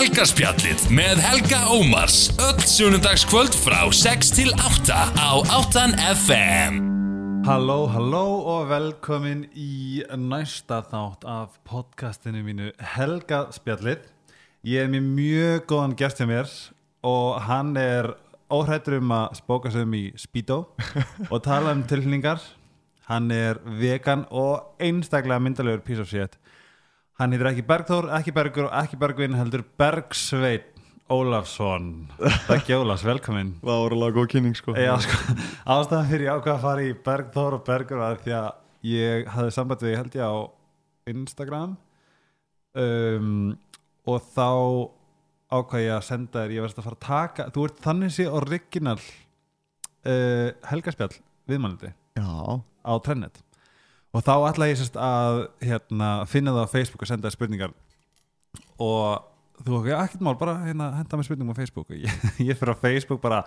Helgaspjallið með Helga Ómars öll sunnundagskvöld frá 6 til 8 á 8 FM Halló, halló og velkomin í næsta þátt af podcastinu mínu Helga Spjallið. Ég er með mjög góðan gest hjá mér og hann er óhrættur um að spóka sig um í Speedo og tala um tilhningar. Hann er vegan og einstaklega myndalegur piece of shit. Hann heitir ekki Bergþór, ekki Bergur og ekki Bergvin heldur Bergsveit Ólafsson. Takk Ólafs, velkomin. Það var alveg góð kynning sko sko, ástæðan fyrir ég ákvað að fara í Bergþór og Bergur var því að ég hafði samband við, held ég á Instagram um, og þá ákvað ég að senda þér, ég verðist að fara að taka þú ert þannig sé original uh, helgaspjall viðmælindi Já, á Trennet og þá ætla ég sérst að hérna, finna það á Facebook og senda þér spurningar. Og þú okkur, ekkert mál, bara hérna, henda mér spurningum á Facebook. Og ég, ég fyrir á Facebook bara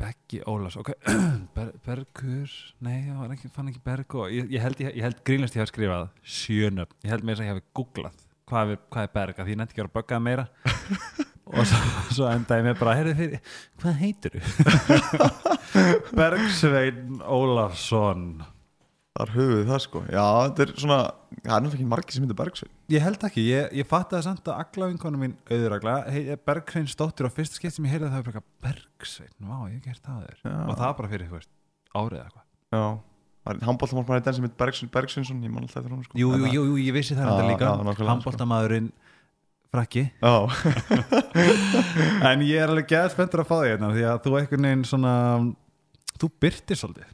Beggi Ólafs, ok Ber, Bergur, nei, það var ekki, fann ekki Bergu ég, ég held, ég, ég held grínlist ég hef skrifað sjönöfn, ég held þess að ég hef googlað hvað er, hvað er Berg, af því ég nefndi ekki að að böggað meira. Og svo, svo endaði mér bara, heyrðu fyrir, hvað heitir þú? Bergsvein Ólafsson þar höfuð það sko. Já, þetta er svona, það er náttúrulega ekki margir sem myndir Bergsvein Ég held ekki, ég, ég fatt að samt að agla vinkonu mín auðuragla, hey, Bergsvein stóttir og fyrsta skipt sem ég heyrði það var bara Bergsvein, vá, ég gert það þér Já. og það bara fyrir, veist, árið eða eitthvað. Já, það er handbóltamál bara einn sem myndir Bergsvein Bergsveinsson, ég man alltaf eftir hún sko. Jú, jú, jú, jú, ég vissi það enda líka. sko. handbóltamaðurinn frakki. Það- en ég er alveg geð spenntur að fá því hérna því að þú einhvern veginn svona þú byrtir svolítið,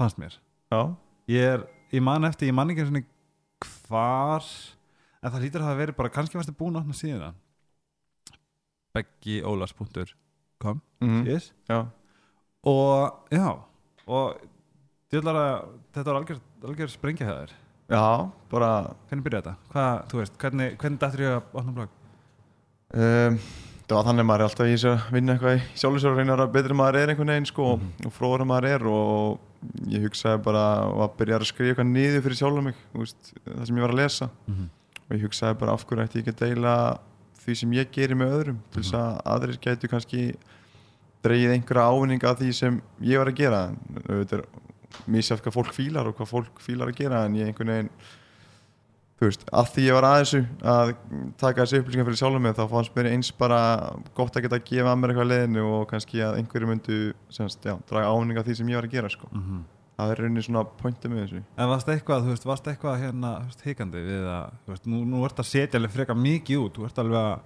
fannst mér. Já, ég er, ég man eftir, ég man ekki svona hvar en það hlýtur að hafa verið bara, kannski varstu búin að opna síðan beggiólas.com mhm, yes. já og já og að þetta var algjör, algjör sprengja það þér Já, bara hvernig byrjaði þetta? Hvað, þú veist, hvernig, hvernig dættur ég að opna blog? um, Það var þannig að maður er alltaf í þessu að vinna eitthvað í sjálfsögur og reyna að en maður er einhvern veginn sko Mhm. og fróður maður er og ég hugsaði bara að byrja að skrifa eitthvað niður fyrir sjálf mig, veist, það sem ég var að lesa. Og ég hugsaði bara af hverju ætti ég ekki að deila því sem ég gerir með öðrum til þess að aðrir gætu kannski dreigið einhverja ávinning af því sem ég var að gera. En auðvitað er misjátt hvað fólk fílar og hvað fólk fílar að gera en ég einhvern veginn þú veist, að því ég var að þessu að taka þessu upplýsingar fyrir sjálfum mig þá fannst mér eins bara gott að geta að gefa að mér eitthvað leðinu og kannski að einhverju myndu semst, já, draga ávinning af því sem ég var að gera sko. Mhm. það er rauninni svona pointið með þessu En varst eitthvað, þú veist, varst eitthvað hérna, þú veist, hikandi við að, þú veist, nú, nú ert að setja alveg freka mikið út, þú ert alveg að,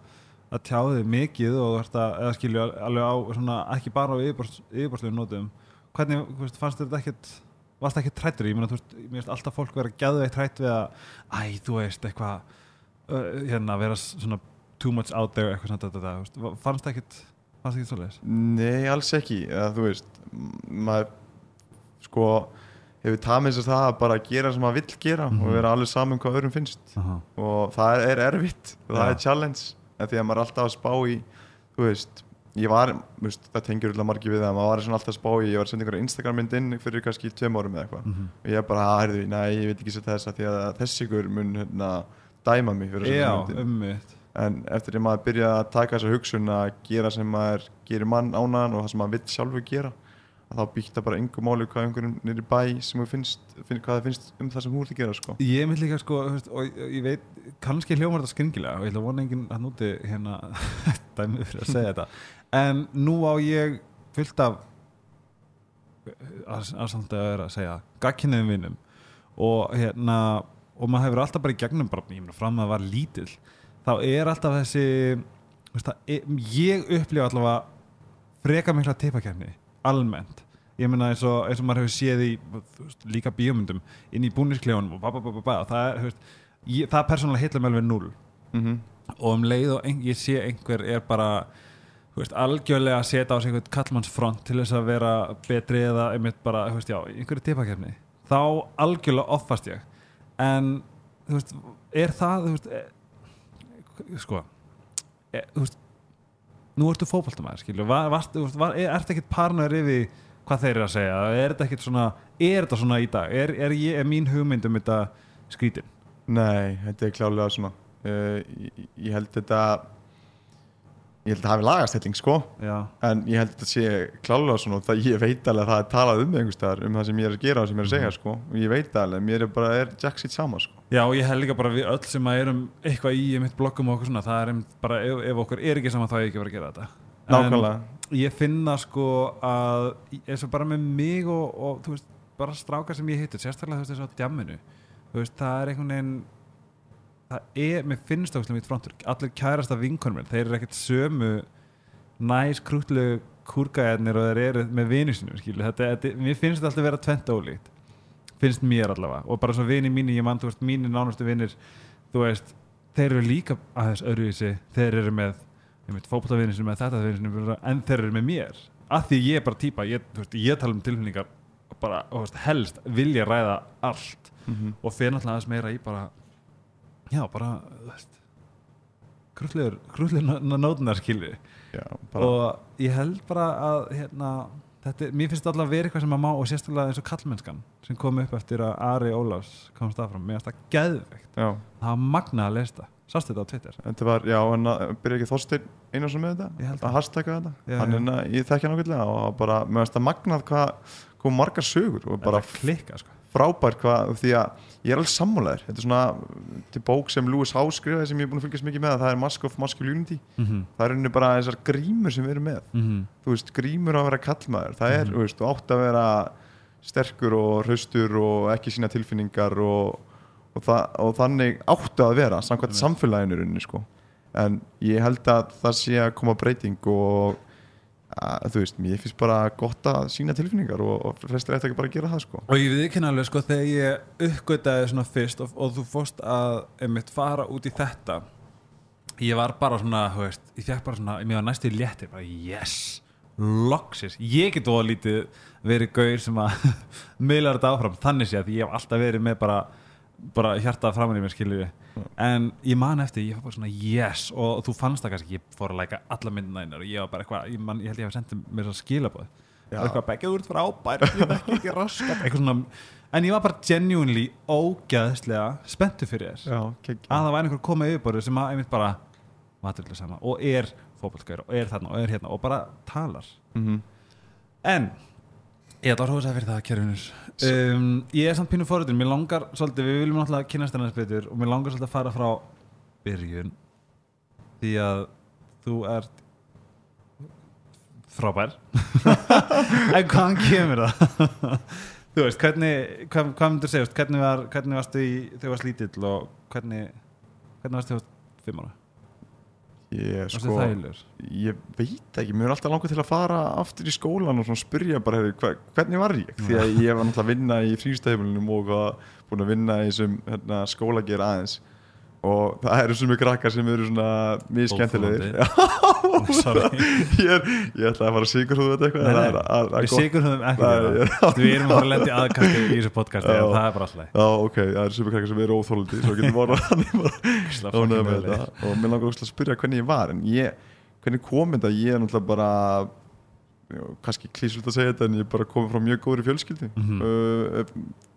að tjáði mikið og þú ert að, eða skilju alveg á, svona, ekki bara á yfirborðslegum varst ekkert trættur ég meina, þú veist, mér veist alltaf fólk vera gæðu eitt trætt við að, æ, þú veist, eitthvað, uh, hérna, vera svona too much out there, eitthvað svona, þetta, þetta, þú veist, fannst ekkert, fannst ekkert svoleiðis? Nei, alls ekki eða, þú veist, maður sko hefur tamið sér það að bara gera sem maður vill gera Mhm. og vera alveg saman hvað öðrum finnst Aha. og það er erfitt það Já. er challenge en því að maður er alltaf að spá í þú veist, ég var veist, það tengir alltaf margir við það, maður var alltaf að spá í ég var að senda einhverja Instagram mynd inn fyrir kannski tveim árum eða eitthvað. Mhm. og ég bara, að herðu, nei, ég veit ekki setja þessa því að þessi ykkur mun hérna, dæma mig fyrir Já, þessa myndin en eftir að maður byrja að taka þessa hugsun að gera sem maður gerir mann ánaðan og það sem maður vill sjálfur gera að þá býtta bara yngur máli hvað einhverjum nýri bæ sem þú finnst, finn, hvað það finnst um það sem hún vil gera sko. Ég mynd líka sko, og ég- veit kannski hljómar þetta skringilega og ég ætla að vona enginn að núti hérna dæmið fyrir að segja þetta en nú á ég fullt af aðsamt að vera að segja gagkinniðum vinnum og hérna og maður hefur alltaf bara í gegnum bara, ég meina fram að það var lítill þá er alltaf þessi veist, það, er, ég upplifa allavega freka mikla teipakefni almennt. Ég meina eins og, eins og maður hefur séð í veist, líka bíómyndum inn í búnisklefunum og ba, ba, ba, ba, ba, og það er veist, ég, það persónulega hitla með alveg null. Mm -hmm. og um leið og ein, ég sé einhver er bara veist, algjörlega að setja á sig einhvern kallmannsfront til þess að vera betri eða einmitt bara, já, einhverju tipakefni þá algjörlega offast ég. En, þú veist, er það þú veist, e, sko e, þú veist nú ertu fótboltamæður, skilju var, veist, var, er, ertu ekkert parnaður yfir hvað þeir eru að segja, er þetta ekkert svona er þetta svona í dag, er, er, ég, er mín hugmynd um þetta skrítin? Nei, þetta er klálega svona. Uh, ég, ég held þetta ég held að það hafi lagast helling sko. Já, en ég held að þetta sé klálega svona það ég veit alveg að það er talað um einhvers staðar um það sem ég er að gera og sem ég er að segja sko. Og ég veit alveg, mér er bara, er jack sitt sama sko. Já, og ég held líka bara við öll sem að erum eitthvað í mitt bloggum og okkur svona, það er bara, ef, ef okkur er ekki saman þá er ég ekki að vera að gera þetta. Nákvæmlega, ég finna sko að eins og bara með mig og, og þú veist, bara strákar sem ég hittur sérstaklega þú veist þessu á djamminu þú veist, það er mér finnst það mitt frontur. Allir kærasta vinkonum þeir eru ekkert sömu næs krútlegu kúrgæðarnir og þeir eru með vinu sinum skilu, þetta, þetta, mér finnst þetta alltaf vera tvent ólíkt finnst mér allavega. Og bara svo vini mínu, ég mann, þú veist, mínir nánustu vinir þú veist, þeir eru líka aðeins öðruvísi, þeir eru með sem með þetta sem en þeir eru með mér, að því ég er bara típa, ég, veist, ég tala um tilfinningar bara, þú veist, helst vilja ræða allt mm og fyrir náttúrulega aðeins meira í bara já, bara, krútlegur nótunar skilur já, og ég held bara að hérna, þetta, mér finnst alltaf að vera eitthvað sem að má og sérstaklega eins og kallmennskan sem kom upp eftir að Ari Ólafs komst aðfram, mér finnst það geðveikt. Já. Það var magnað að lesta, sástu þetta á Twitter? Þetta var, já, en byrja ekki Þorstein Einarsson með þetta, að hashtagga þetta? Já, hann er, þekki hann ákveðlega og bara, mér finnst það magnað hvað margar sögur og bara klikka sko. Frábært hvað, því að ég er alveg sammálaður, þetta er svona til bók sem Lewis Howe skrifaði sem ég er búin að fylgjast mikið með, það er Mask of Masculinity. Mm -hmm. það er henni bara þessar grímur sem við erum með. Þú veist, grímur á að vera kallmaður það er, Mhm. þú veist, þú átt að vera sterkur og hraustur og ekki sína tilfinningar og, og, það, og þannig áttu að vera samkvæmt samfélaginu sko. En ég held að það sé að koma breyting og að, þú veist, mér finnst bara gott að sína tilfinningar og, og flestir ætti ekki bara að gera það, sko. Og ég viðkynna alveg sko þegar ég uppgötaði svona fyrst og, og þú fórst að einmitt fara út í þetta ég var bara svona, þú veist ég fekk bara svona, mér var næstu léttir bara yes, loksis ég get óða lítið verið gaur sem að miðlar þetta áfram, þannig sé að ég hef alltaf verið með bara bara hjartað framan í mér skilur en ég man eftir, ég var bara svona yes og þú fannst það kannski, ég fór að læka alla myndina einar og ég var bara eitthvað, ég, man, ég held ég hef sendið mér svo skilabóð eitthvað beggja úr frábær ég ekki raskat eitthvað svona, en ég var bara genuinely ógæðslega spenntu fyrir þér. Já, að það væri einhver komið yfirbúrið sem að einmitt bara maturlega sama og er fótbollgæður og er þarna og er hérna og bara talar. Mm en ég ætla að rósa fyrir það kjörfinur um, ég er samt pínu fórutin, mér langar svolítið, við viljum náttúrulega kynast hennar betur og mér langar svolítið að fara frá byrjun. Því að þú ert frábær. En hvaðan kemur það? Þú veist, hvernig hvað, hvað myndir segja, hvernig, var, hvernig varstu í þegar þú varst lítill og hvernig hvernig varstu þegar þú varst fimm ára Ég, sko, ég veit ekki, mér er alltaf langar til að fara aftur í skólan og spyrja bara hva, hvernig var ég, því að ég var náttúrulega að vinna í frístæðumlunum og búin að vinna í þessum hérna, skólager aðeins og það eru sumi krakkar sem eru svona mjög skemmtilegir ég, er, ég ætla að fara að sigur þú þetta eitthvað er- við sigur ég- það. við erum að fara að lendi aðkasti í þessu en það er bara alltaf ok, það eru sumi krakkar sem eru óþólandi svo getur voru að og mér langar að spyrja hvernig ég var en ég, hvernig kom þetta ég er náttúrulega bara kannski klísult að segja þetta en ég er bara komið frá mjög góðri fjölskyldu Mhm. uh,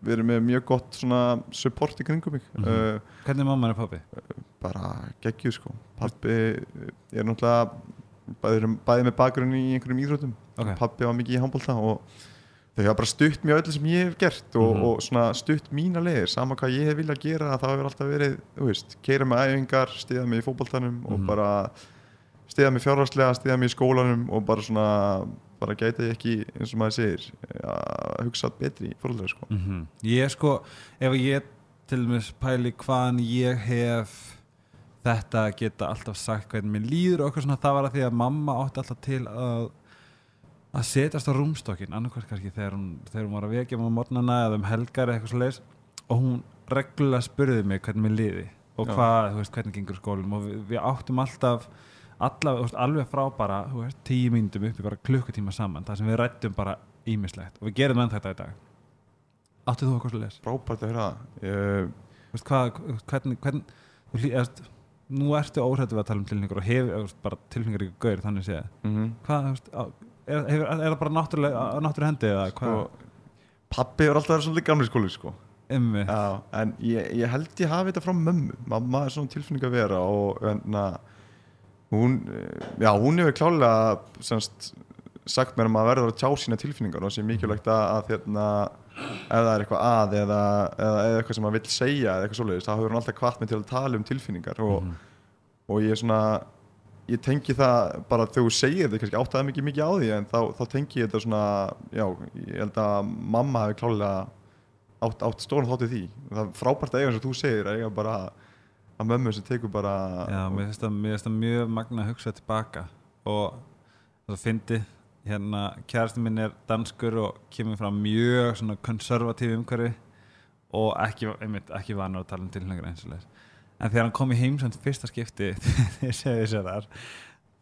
við erum með mjög gott support í kringum mig Mhm. uh, hvernig er mamma og pappi? bara geggjuð sko pappi er náttúrulega bæði, erum bæði með bakgrunn í einhverjum íþrótum Ok. pappi var mikið í handbólta og þau hafa bara stutt mjög öllu sem ég hef gert og, Mhm. og svona stutt mína leiðir sama hvað ég hef viljað gera það hefur alltaf verið veist, keira með æfingar, stiða mig í fótboltanum og Mhm. bara stiða mig fjárhagslega, stiða mig í skólanum og bara svona, bara gæti ég ekki eins og maður segir, að hugsa betri fóröldra sko. Mm Ég sko, ef ég til dæmis pæli hvaðan ég hef þetta geta alltaf sagt hvernig mér líður og eitthvað svona, það var að því að mamma átti alltaf til að að setjast á rúmstokkin annarkvært kannski þegar hún, þegar hún var að vekja á morgnana eða um helgar eða eitthvað leis og hún reglulega spurði mig hvernig mér liði og hvað, þú veist, hvernig gengur skólum og við, við áttum alltaf alla, þú veist, alveg frá bara þú veist, tíu myndum upp í bara klukkutíma saman það sem við rættum bara ímislegt og við gerum enn þetta í dag. Áttu þú eitthvað svo leis? frábært að höra það. Ég, Veist, hvað, þú nú ertu óhrættu við að tala um tilfinningar og hefur bara tilfinningar ekki gaur þannig séð. Mm hvað, þú veist, á, er, hefur, er það bara náttúrulega hendi eða hvað? sko, pappi er alltaf verið svolítið gamli skóli sko. Já, en ég, ég held ég hafi þetta frá mömmu. Mamma er svona tilfinning að vera og enna, hún, eh, já, hún hefur klálega semst, sagt mér um að verða að tjá sína tilfinningar og það sé mikilvægt að, ef það er eitthvað að eða, eða, eða eitthvað sem maður vill segja eða eitthvað svoleiðis, þá hefur hún alltaf kvart mig til að tala um tilfinningar og, og ég er svona ég tengi það bara þegar þú segir þetta kannski áttaði mikið mikið á því en þá, þá tengi ég þetta svona já, ég held að mamma hefur klálega átt, átt stóran þátt í því. Það er frábært að eiga eins og þú segir að eiga bara að mömmu sem tekur bara Já, mér finnst það, mér finnst það mjög magna að hugsa tilbaka og það fyndi hérna, kærasti minn er danskur og kemur frá mjög svona konservatíf umhverfi og ekki, einmitt, ekki vanur að tala um tilhengar eins og leis en þegar hann kom í heim sem fyrsta skipti þegar ég segi sér þar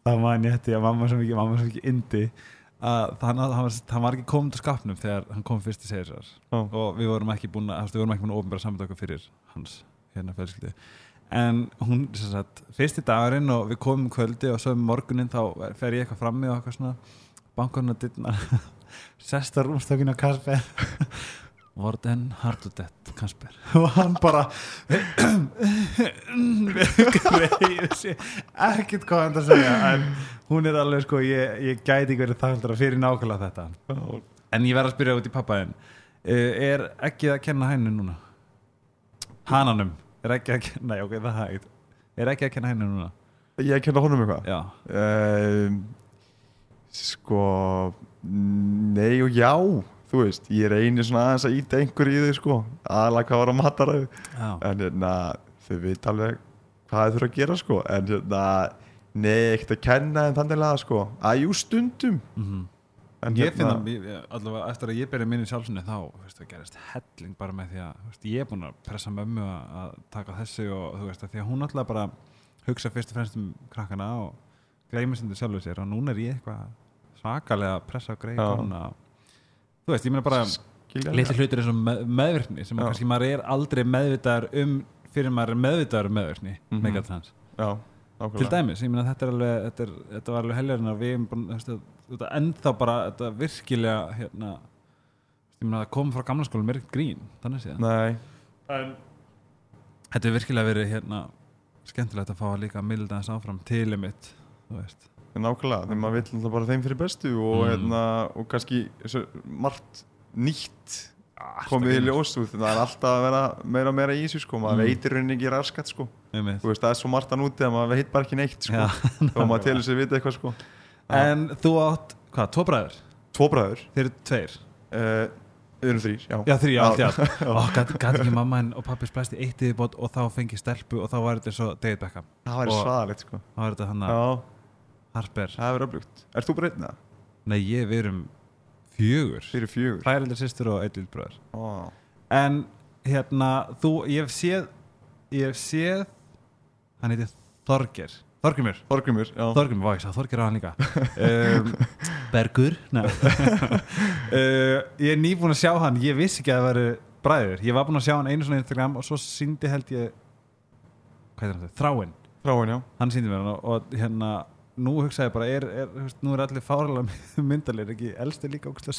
þá man ég þetta að mamma sem ekki, mamma sem ekki indi að hann, hann, var, hann var ekki komin til skapnum þegar hann kom fyrst segir sér Já. og við vorum ekki búin að, við vorum ekki búin að ofnbæra saman okkur fyrir hans hérna fjölskyldu en hún, sem sagt, fyrsti dagurinn og við komum um kvöldi og svo um morgunin þá fer ég eitthvað frammi og eitthvað svona. Bankarinn að dittna sesta rúmstökin á Kasper Vorden Hardudet Kasper. Og hann bara ekkert hvað hann að segja en hún er alveg sko ég, ég gæti ekki verið þakkláttur fyrir nákvæmlega þetta. En ég verð að spyrja út í pappaðin er ekki að kenna hennu núna? Hananum er ekki að kenna, nei ok, það hægt. Er ekki að kenna hennu núna? Ég kenna honum eitthvað? Já, um, sko nei og já þú veist, ég reynir svona aðeins að íta einhver í þau sko, aðalega hvað var að mataræðu já. en hérna, þau veit alveg hvað þau þurfa að gera sko. En hérna, nei, ekkert að kenna en þannig að sko, að jú stundum. Mm en ég finn að, ég- ég- allavega eftir að ég byrja minni sjálfsynni þá, veist, það gerist helling bara með því að, veist, ég er búin að pressa mömmu að, taka þessu og þú veist, að því að hún alltaf bara hugsa fyrst og fremst um krakkana og gleymi sem þau sjálfur sér og núna er ég eitthvað svakalega að pressa og greið Já. konuna þú veist, ég meina bara litli hlutir eins og með, meðvirkni sem kannski maður er aldrei meðvitaður um fyrir maður er meðvitaður um meðvirkni mm Mhm. -hmm. já, til nákvæmlega dæmis, ég meina þetta er alveg þetta, er, þetta var alveg helgarinn að við þetta ennþá bara þetta virkilega hérna, ég meina það kom frá gamla skólum er ekkert grín, þannig séð. Nei, en þetta er virkilega verið hérna skemmtilegt að fá að líka milda þess áfram til mitt, þú veist. Nákvæmlega, þegar maður náttúrulega bara þeim fyrir bestu og, Mm. hérna, og kannski margt nýtt komið í ljós veist, það er alltaf að vera meira og meira í þessu sko, maður Mm. veitir rauninni ekki raskat sko. Þú veist, það er svo margt að núti að maður veit bara ekki neitt sko, og maður telur sér vita eitthvað sko. En þú átt, hvað, tvo bræður? Tvo bræður, þeir eru tveir, uh, við erum þrýr, já, já þrý, já, já. og gæti ekki mamma en, og pappi splæst í eitt yfirbót og þá fengi stelpu og þá var þetta svo David Beckham, það Og- svaðalegt sko. þá var þetta hann að Harper, það er öflugt. Er þú breytna? nei ég, við erum fjögur, fyrir fjögur. Hræðildur sýstur og eitt lillbræður Ó, en hérna þú, ég hef séð ég hef séð hann heiti Þorger Þorgrimur, Þorgrymur, já. Þorgrimur, vá ég sá Þorger á hann líka. Um, Bergur? Nei. uh, ég er nýbúin að sjá hann. Ég vissi ekki að það væri bræður. Ég var búin að sjá hann einu svona á Instagram og svo síndi held ég hvað er hann, þráinn. Þráin, já. Hann síndi mér hann og, og hérna nú hugsaði ég bara, er, er, veist, nú er allir fárlega myndalir, ekki elsti líka ógustlega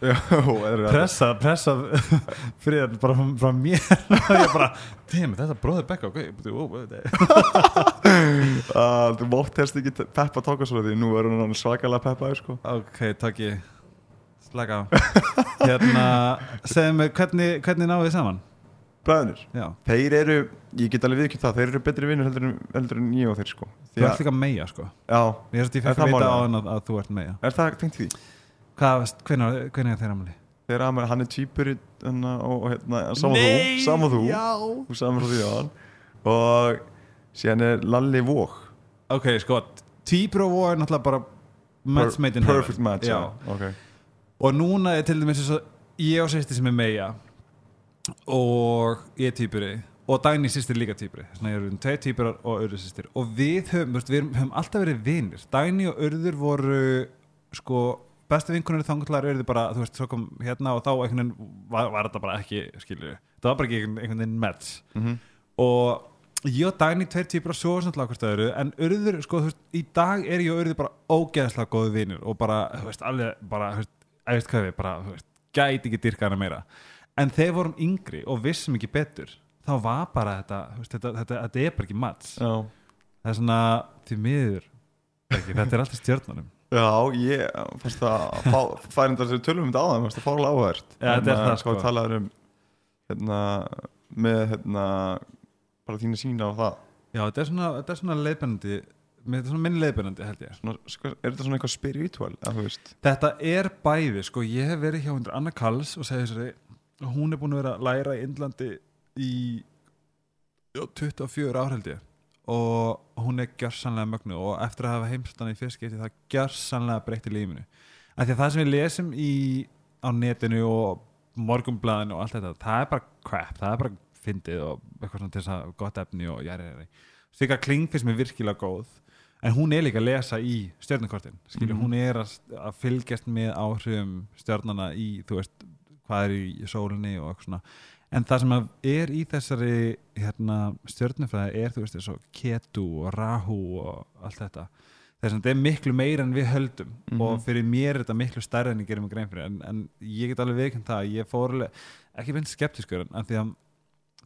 það pressa, pressa fyrir bara frá, mér. Og ég bara, þeim, þetta er bróður Becka ok, Þú mátt helst ekki peppa tóka svo því nú er hann svakalega peppaður sko. Ok, takk ég. Slaka á. Hérna, segðu mig, hvernig, hvernig náðu þið saman? Bræðunir, já, þeir eru, ég get alveg viðkjönd það, þeir eru betri vinnur heldur, heldur en ég og þeir sko þú ert líka meia sko. Já, ég er fekk það að vita á hann að, að þú ert meia er það tengt því? hvað, hvernig, hvernig er þeirra amali? Þeir að hann er týpur í- hérna, og, hérna, sama þú, sama þú. já. Þú saman frá því á hann. Og síðan er Lalli Vók ok, sko, týpur og er náttúrulega bara match made in Perfect heaven. match, já. já, ok. Og núna er til dæmis eins og ég og sýsti sem er meia og ég er týpuri og Dagný sýstir líka týpuri þannig að ég eru tveir týpurar og Urður sýstir og við höfum, við höfum alltaf verið vinir. Dagný og Urður voru sko, bestu vinkunir þanglar Urður bara, þú veist, svo kom hérna og þá veginn var, var þetta bara ekki skilju, það var bara ekki einhvern, veginn match. Mm og ég og Dagný tveir týpur að svo svona hvort öðru en Urður, sko, þú veist, í dag er ég og Urður bara ógeðslega góðu vinir og bara, þú veist, alveg bara, þú veist, að veist hvað við, bara, þú veist, gæti ekki dyrka hana meira. En þegar vorum yngri og vissum ekki betur þá var bara þetta, veist, þetta, þetta, þetta er bara ekki mats. Já, það er svona, því miður ekki, þetta er alltaf stjörnunum. Já, ég fannst það fá- færi enda þessu tölum um þetta áðan, fannst það fálega áhært Já, þetta er það, sko. Hvað talaður um hérna, með hérna bara þína sína á það. Já, þetta er svona, þetta er svona leiðbennandi Þetta er svona minn leiðbennandi held ég. Svona, sko, Er þetta svona eitthvað spiritual, Þetta er bæði, sko, ég hef verið hjá hundur Anna Kalls og segið þessari hún er búin að vera að læra í Indlandi í já, 24 ár held ég. Og hún er gjörsanlega mögnu og eftir að hafa heimstan í fyrstskipti það gjörsanlega breytti lífinu. Af því að það sem við lesum í á netinu og morgumblaðinu og allt þetta, það er bara crap það er bara fyndið og eitthvað svona til þess að gott efni og jæri jæri. Stika Kling finnst mér virkilega góð en hún er líka að lesa í stjörnukortin. Skilur, Mhm. hún er að, að fylgjast með áhrifum stjörnana í þú veist, hvað er í sólinni og eitthvað svona en það sem er í þessari hérna, stjörnufræði er þú veist og ketu og rahu og allt þetta. Þess að þetta er miklu meira en við höldum Mhm. og fyrir mér er þetta miklu stærra en ég gerum mig grein fyrir. En, en ég get alveg veikinn það að ég fór ekki beint skeptiskur en því að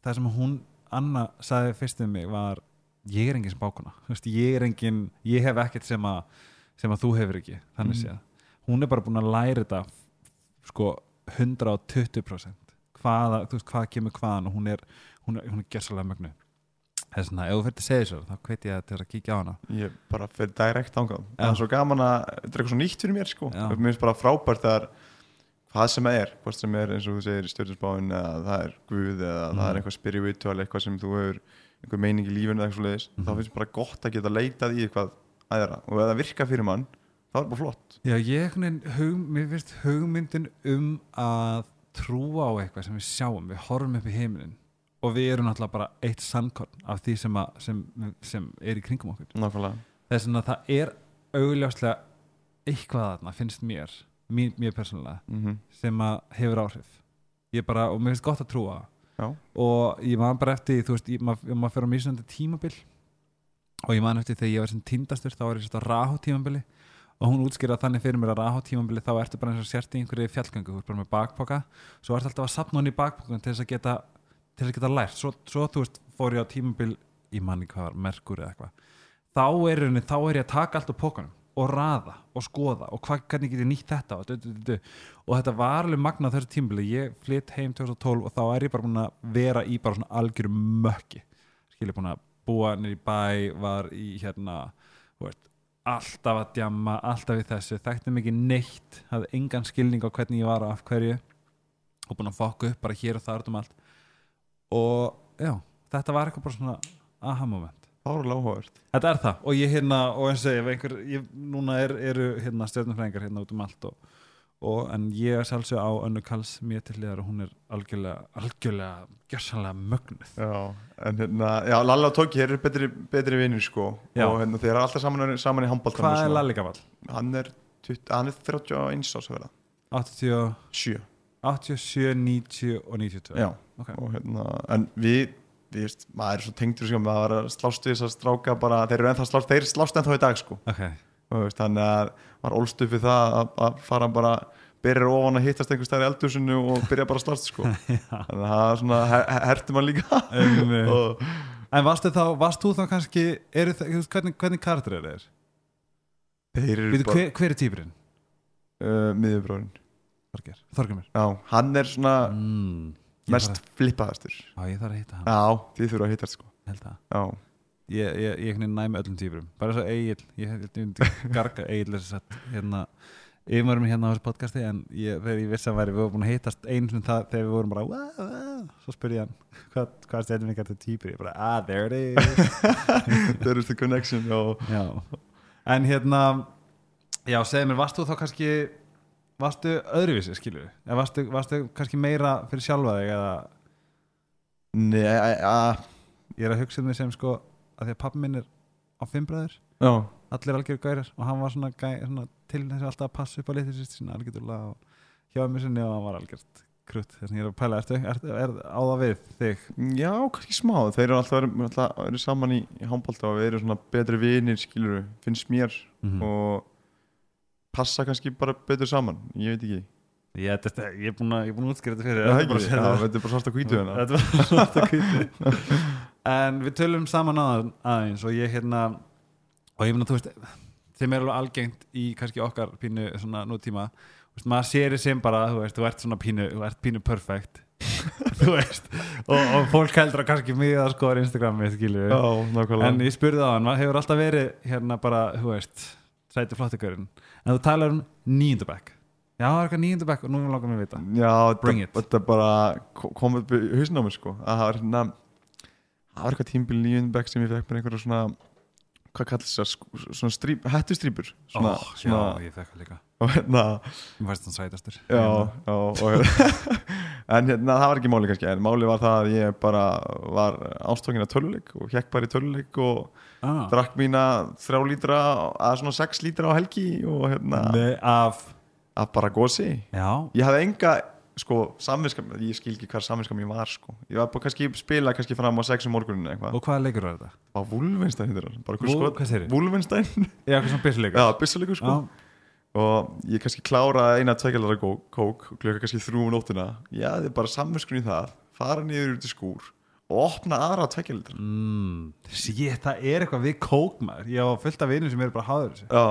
það sem hún Anna sagði fyrst um mig var ég er engin sem bákona ég er engin, ég hef ekkert sem að sem að þú hefur ekki, þannig Mhm. séð. Hún er bara búin að læra þetta sko 120% hvaða, veist, hvað kemur hvaðan og hún er, hún er, hún er gersalega mögnu þess vegna, ef þú fyrir að segja svo þá hveit ég að til að kíkja á hana Ég bara fyrir direkt ángað Já. Það er svo gaman að, þetta er eitthvað svo nýtt fyrir mér sko Já. Mér finnst bara frábært þegar hvað sem það er, hvort sem er eins og þú segir stjórninsbáin eða það er guð eða það er Mhm. eitthvað spiritual, eitthvað sem þú hefur einhver meining í lífinu eða eitthvað svo leiðis Mhm. þá finnst mér bara gott að geta leitað í eitthvað aðra og ef það virkar fyrir mann þá er bara flott Já, ég einhvern veginn, hug, mér finnst hugmyndin um að trúa á eitthvað sem við sjáum, við horfum upp í heiminin og við erum náttúrulega bara eitt sannkorn af því sem, að, sem, sem er í kringum okkur. Nákvæmlega. Þess að það er augljóslega eitthvað þarna, finnst mér mér, mér persónulega, mm sem að hefur áhrif. Bara, og mér finnst gott að trúa Já. og ég man bara eftir þú veist, ég, maður mað fyrir á mísandi tímabil og ég man eftir þegar ég var sem tindastur þá var ég Raho tímabili og hún útskýrði þannig fyrir mér að Raho tímabili þá ertu bara eins og sért í einhverju fjallgöngu þú ert bara með bakpoka, svo ertu alltaf að sapna hún í bakpokan til þess að geta til að geta lært, svo, svo þú veist fór ég á tímabil, ég man ekki hvað var merkur eða eitthvað, þá er, henni, þá er ég að taka allt á pokanum og raða og skoða og hva, hvernig get ég nýtt þetta og, du, du, du, og þetta var alveg magnað þessu tímabili, ég flytt heim 2012 og þá er ég bara búin að vera í bara svona algjöru mökki. Skilja búin að búa nýr í bæ var í hérna veist, alltaf að djamma, alltaf í þessu. Þekkti mikið neitt, hafði engan skilning á hvernig ég var af hverju. Og búin að fokka upp bara hér og þar út um allt. Og já, þetta var eitthvað bara svona aha moment. Fárlega áhugavert. Þetta er það. Og ég hérna og eins og ég, einhver, ég núna er, eru hérna stjórnumfræðingar hérna út um allt og, og en ég er sjálfsög á önnu Kalls mjög til liðar og hún er algjörlega algjörlega, gjörsanlega mögnuð. Já, en hérna, já, Lalla og Tóki hér er betri, betri vinnir sko. Já. og hérna, þeir eru alltaf saman, saman í handbóltan Hvað er Lalli gamall? Hann er, 20, hann er 31 ás að vera 80, 7 87, 90 og 92 Já, Ok. og hérna, en við við veist, maður er svo tengdur sko, maður var að slást við þess að stráka bara, þeir eru ennþá slást þeir slást ennþá í dag sko. Ok, veist, þannig að maður ólst upp við það að, að fara bara, byrjar ofan að hittast einhver stær í eldhúsinu og byrja bara að slást sko þannig að það er svona, her, herti maður líka. Og En varstu þá, varst þú þá kannski eru, það- hvernig, hvernig karakter er þeir? þeir eru Veitu, bara hver, hver er týpurinn? uh, miðjubróðin Þorger, Þorgemir Já, hann er svona mm, mest flippaðastur að- Já, ég þarf að hitta hann, Já, þið þurfa að hittast sko. Ég held það. Já, ég, ég, ég næmi öllum týpurum bara svo Egil, ég hef myndi garga Egil er satt hérna yfirmarum hérna á þessu podcasti en ég, þegar ég vissi að væri við vorum búin að hittast einu sem það þegar við vorum bara wow, wow, svo spurði ég hann hvað, hvað stæðum ykkar til týpur ég bara ah there it is. There is the connection Já, en hérna já segðu mér, varst þú þá kannski varstu öðruvísi skilur eða varstu, varstu kannski meira fyrir sjálfa þig eða? Nei, að ég er að hugsa um því sem sko að því að pappi minn er á fimm bræður Já, allir algjör gærir og hann var svona, gæ, svona til þess að alltaf að passa upp á litið sýst sinna algjörlega og hjá mér sinni og hann var algjört krutt. Þess að ég er að pæla, ertu, ertu, er á það við þig? Já, kannski smá. Þeir eru alltaf verið, alltaf verið saman í, í handbólta og við erum svona betri vinir skilur finnst mér. Mm. og passa kannski bara betur saman ég veit ekki. Ég, þetta, ég er búin að, er útskýra þetta fyrir Já, þér, ekki, bara já, sérðu- þetta er bara svarta hvítu En við tölum saman að, aðeins og ég hérna og ég meina, þú veist sem er alveg algengt í kannski okkar pínu svona nútíma veist, maður sér þið sem bara, þú veist, þú ert svona pínu þú ert pínu perfect þú veist, og, og fólk heldur að kannski að skoða Instagrami, skilju en ég spurði á hann, maður hefur alltaf verið hérna bara, þú veist, sæti flottigurinn en þú talar um níundabæk já, það er eitthvað níundabæk og nú langar mér að vita. Já, þetta, þetta bara ko- kom upp í mér sko. Að það var hérna það var eitthvað tímbil nýjundbæk sem ég fekk bara einhverja svona hvað kallast það, sko, svona strýp, hættustrýpur svona já, ég fekk það líka. Og hérna mér fæst hann sætastur. Já, já og, en hérna það var ekki máli kannski en máli var það að ég bara var ástókin af töluleik og hekk bara í töluleik og ah. drakk mína þrjá lítra að svona sex lítra á helgi og hérna af, að bara gósi já. Ég hafði enga sko samvinska, ég skil ekki hvað samvinska mín var sko, ég var bara kannski spila kannski fram á 6 um morguninu eitthvað. Og hvaða leikur var þetta? á Wolfenstein heitir það, bara Vul- hvað segirðu? Wolfenstein, já, hvað svona byrjuleikur já, byssuleikur sko. Og ég kannski kláraði eina tvekjalara kók klukka kannski þrjú um nóttina. Ég hafði bara samvinskun í það fara niður út í skúr og opna aðra tvekjalitra mm, sí, það er eitthvað við kókmaður ég á fullt af vinum sem eru bara háður já,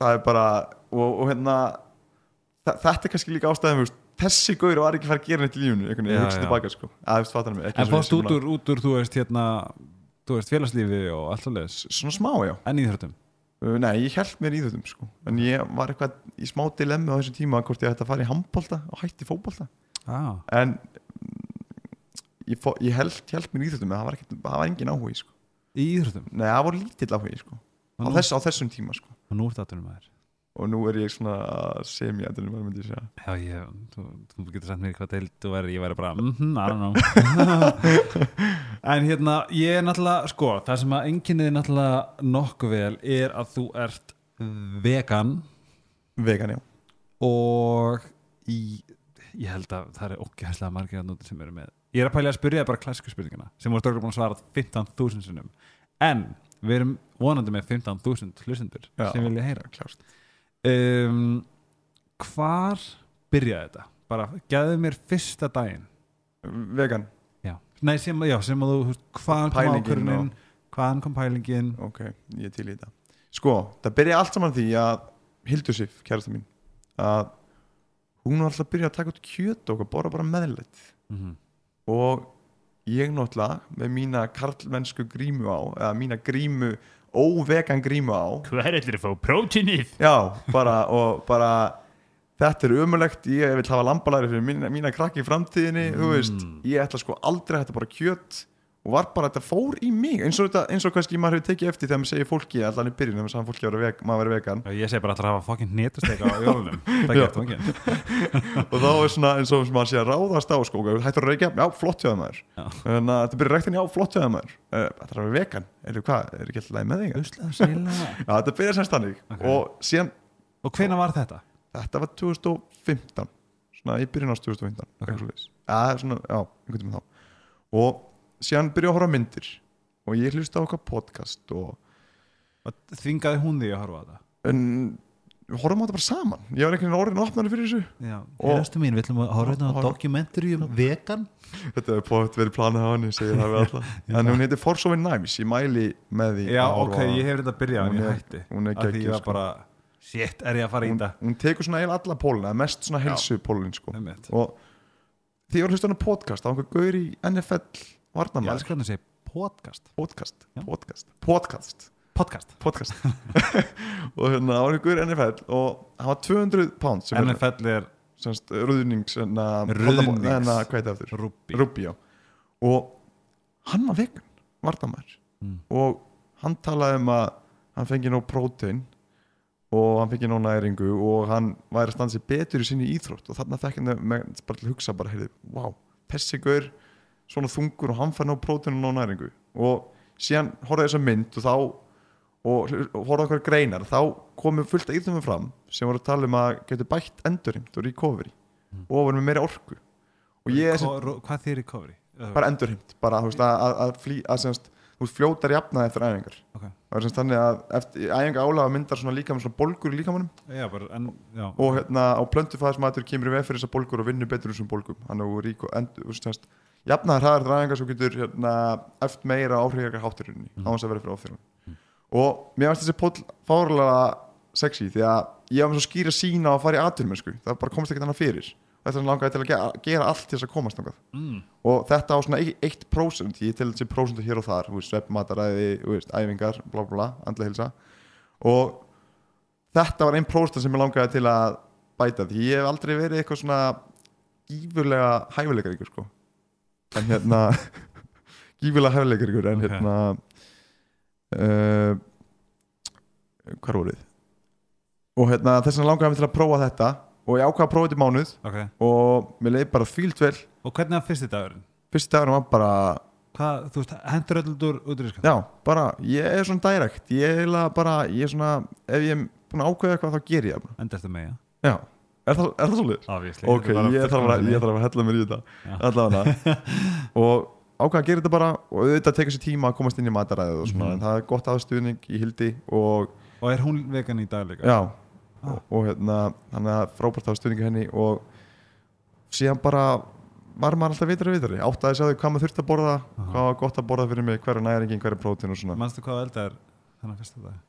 það er bara og, og hérna þetta er kannski líka ástæðum þessi gaur var ekki að fara að gera neitt í lífunu einhvern veginn, ég hugsa tilbaka sko. Ekki en fórst út úr, út úr, þú veist, hérna þú veist, félagslífi og allt að- svona smá, já. En íþróttum? Uh, Nei, ég held mér í þessum sko. En ég var eitthvað í smá dilemmi á þessum tíma Hvort ég ætti að fara í handbolta og hætti fótbolta. Ah. En mm, ég, fó, ég held, held mér í þessum En það var, ekkert, það var engin áhugi sko. Í íþróttum? Nei, það var lítill áhugi sko. Á, þess, á þessum tíma sko. Og nú aðtunum maður Og nú er ég svona semi-ætlunum Hvað myndi segja. Já, ég, þú, þú getur sagt mér hvað deild þú væri, ég væri bara, mhm, I don't know. En hérna ég er náttúrulega, sko, það sem að enginnið náttúrulega nokkuð vel er að þú ert vegan. Vegan, já. Og í, ég held að það er okkjæðslega margir að núti sem eru með. Ég er að pæla að spyrja bara klassíku spurningina sem voru stöður búin að svara 15.000 sinnum. En við erum vonandi með 15.000 hlustendur sem vilja heyra. Klárt um, hvar byrjaði þetta? bara geðu mér fyrsta daginn. Vegan, já, Nei, sem, já, sem að þú, hvaðan kom Pælingin ákvörðunin? hvaðan kom pælingin? Ok, ég til í þetta. Sko, það byrja allt saman því að Hildur Sif, kærasta mín Að hún var alltaf að byrja að taka út kjöt og borða bara meðlætt mm -hmm. og ég náttúrulega með mína karlmennsku grímu á eða mína grímu, óvegan grímu á. Hver ætlir að fá prótínið? já, bara og bara þetta er umulegt, ég vil hafa lambalæri fyrir mína, mína krakki í framtíðinni þú veist, ég ætla sko aldrei að þetta bara kjöt og var bara, þetta fór í mig eins og, þetta, eins og kannski maður hefur tekið eftir þegar maður segir fólki, allan í byrjun þegar maður sagði fólki veg, maður vera vegan. Ég segi bara að það hafa fokkin netusteg á jólunum. Það þú ekki. Og þá er svona eins og maður sé að ráðast á sko, hættur að reykja, já, flott hjá það maður. Þannig að þetta byrja rektin, já, flott hjá það maður. Eh, þetta er að vera vegan, er hvað, er ekki alltaf með þig? Þetta byrja semst þannig. Ok. og síðan, og hvena var þetta? þetta var 2015 svona í byrjun ást 2015 Ok. okay. Síðan byrja að horfa á myndir. Og ég hlusta á okkar podcast og Og þvingaði hún því að horfa á þetta? en við horfum á þetta bara saman. Ég var einhvern veginn orðin að opna fyrir þessu. Já, Og- hérstu mín, við ætlum að horfa hérna á dokumentari um vegan. Þetta er pott verið planið á henni segir það við alla en hún heitir For So Knives, ég mæli með því Já, að ok, á ég hef þetta að byrja ég er- hætti. hún er ég var sko. bara, shit, er ég að fara í þetta? hún tekur svona eiginlega alla póluna mest svona helsu pólun sko. Og því ég var að hlusta á podcast á einhver gaur í NFL Ég varnamæður elskar hann að segja podcast. Podcast, Já. podcast, podcast. Podcast. Podcast. Og hérna á einhver gaur í NFL og hann var 200 pounds NFL er semst ruðnings hérna, Ruðnings. hérna, hvað er það aftur? rúbbi Rúbbi, já. Og hann var vegan, varnamæður Mm. og hann talaði um að hann fengi nóg prótein og hann fengi nóg næringu og hann væri að standa sér betur í sinni íþrótt. Og þarna fekk hann bara til að hugsa bara, heyrðu, wow, þessi gaur svona þungur og hann fær nóg prótein og nóg næringu. Og síðan horfði þessa mynd og þá og, horfði okkur greinar þá komu fullt að íþjóðum fram sem voru að tala um að getur bætt endurheimt og recovery og voru með meiri orku. Og ég er Ko- Hvað þýr recovery? bara endurheimt bara að, að, að, flý, að semst, þú fljótar jafnaði eftir æfingar. Ok. það er semst þannig að eftir æfinga álaga myndar svona líka með svona bolgur í líkamannum Já, bara, en, og hérna á plöntufæðismatur kemur í veg fyrir þessar bolgur og vinnur betur úr þessum bolgum hann er jafnaði hraðar eftir æfingar svo getur hérna, eftir meira áhrifjar hátturinni mm. á þess að vera fyrir ofþjóðan og mér finnst þessi póll fárlega sexy því að ég var með svo skýra sína að fara í atvinnumennsku. Það bara komst ekkert annað fyrir. Þetta er langaði til að gera, gera allt til þess að komast mm. og þetta á svona 1% ég til þessi prósentu hér og þar sveppmataræði, æfingar bla bla bla, andlega hilsa og þetta var 1% sem ég langaði til að bæta því ég hef aldrei verið eitthvað svona gífurlega hæfileikaríkur sko en hérna gífurlega hæfileikaríkur en Ok. hérna uh, hvað er orðið og hérna þess vegna langaði mig til að prófa þetta og ég ákvaða að prófa þetta í mánuð ok. og mér leiði bara fílt vel. Og hvernig var fyrsti dagurinn? fyrst dagur var bara Hvað, þú veist, hendur öll úr útrýskan? Já, bara, ég er svona direkt Ég er bara, ég er svona Ef ég er búin að ákveða eitthvað, þá ger ég það bara. Enda eftir mig, Já, er það, er það svolítið? Obviously Ok, ég þarf, að, ég þarf að hella mér í þetta. Allavega Og ákveða að gera þetta bara Og auðvitað tekur sér tíma að komast inn í mataræðið og svona Mhm. En það er gott aðstuðning í hildi Og, Og er hún vegan í dag líka? já Ah. og, og hérna, þannig að frábært aðstuðning henni Og síðan bara var maður alltaf vitari vitari Áttaði að segja hvað maður þurfti að borða Aha. Hvað var gott að borða fyrir mig, hver er næringin, hver er prótein og svona Manstu hvað elda er þannig fyrsta dag?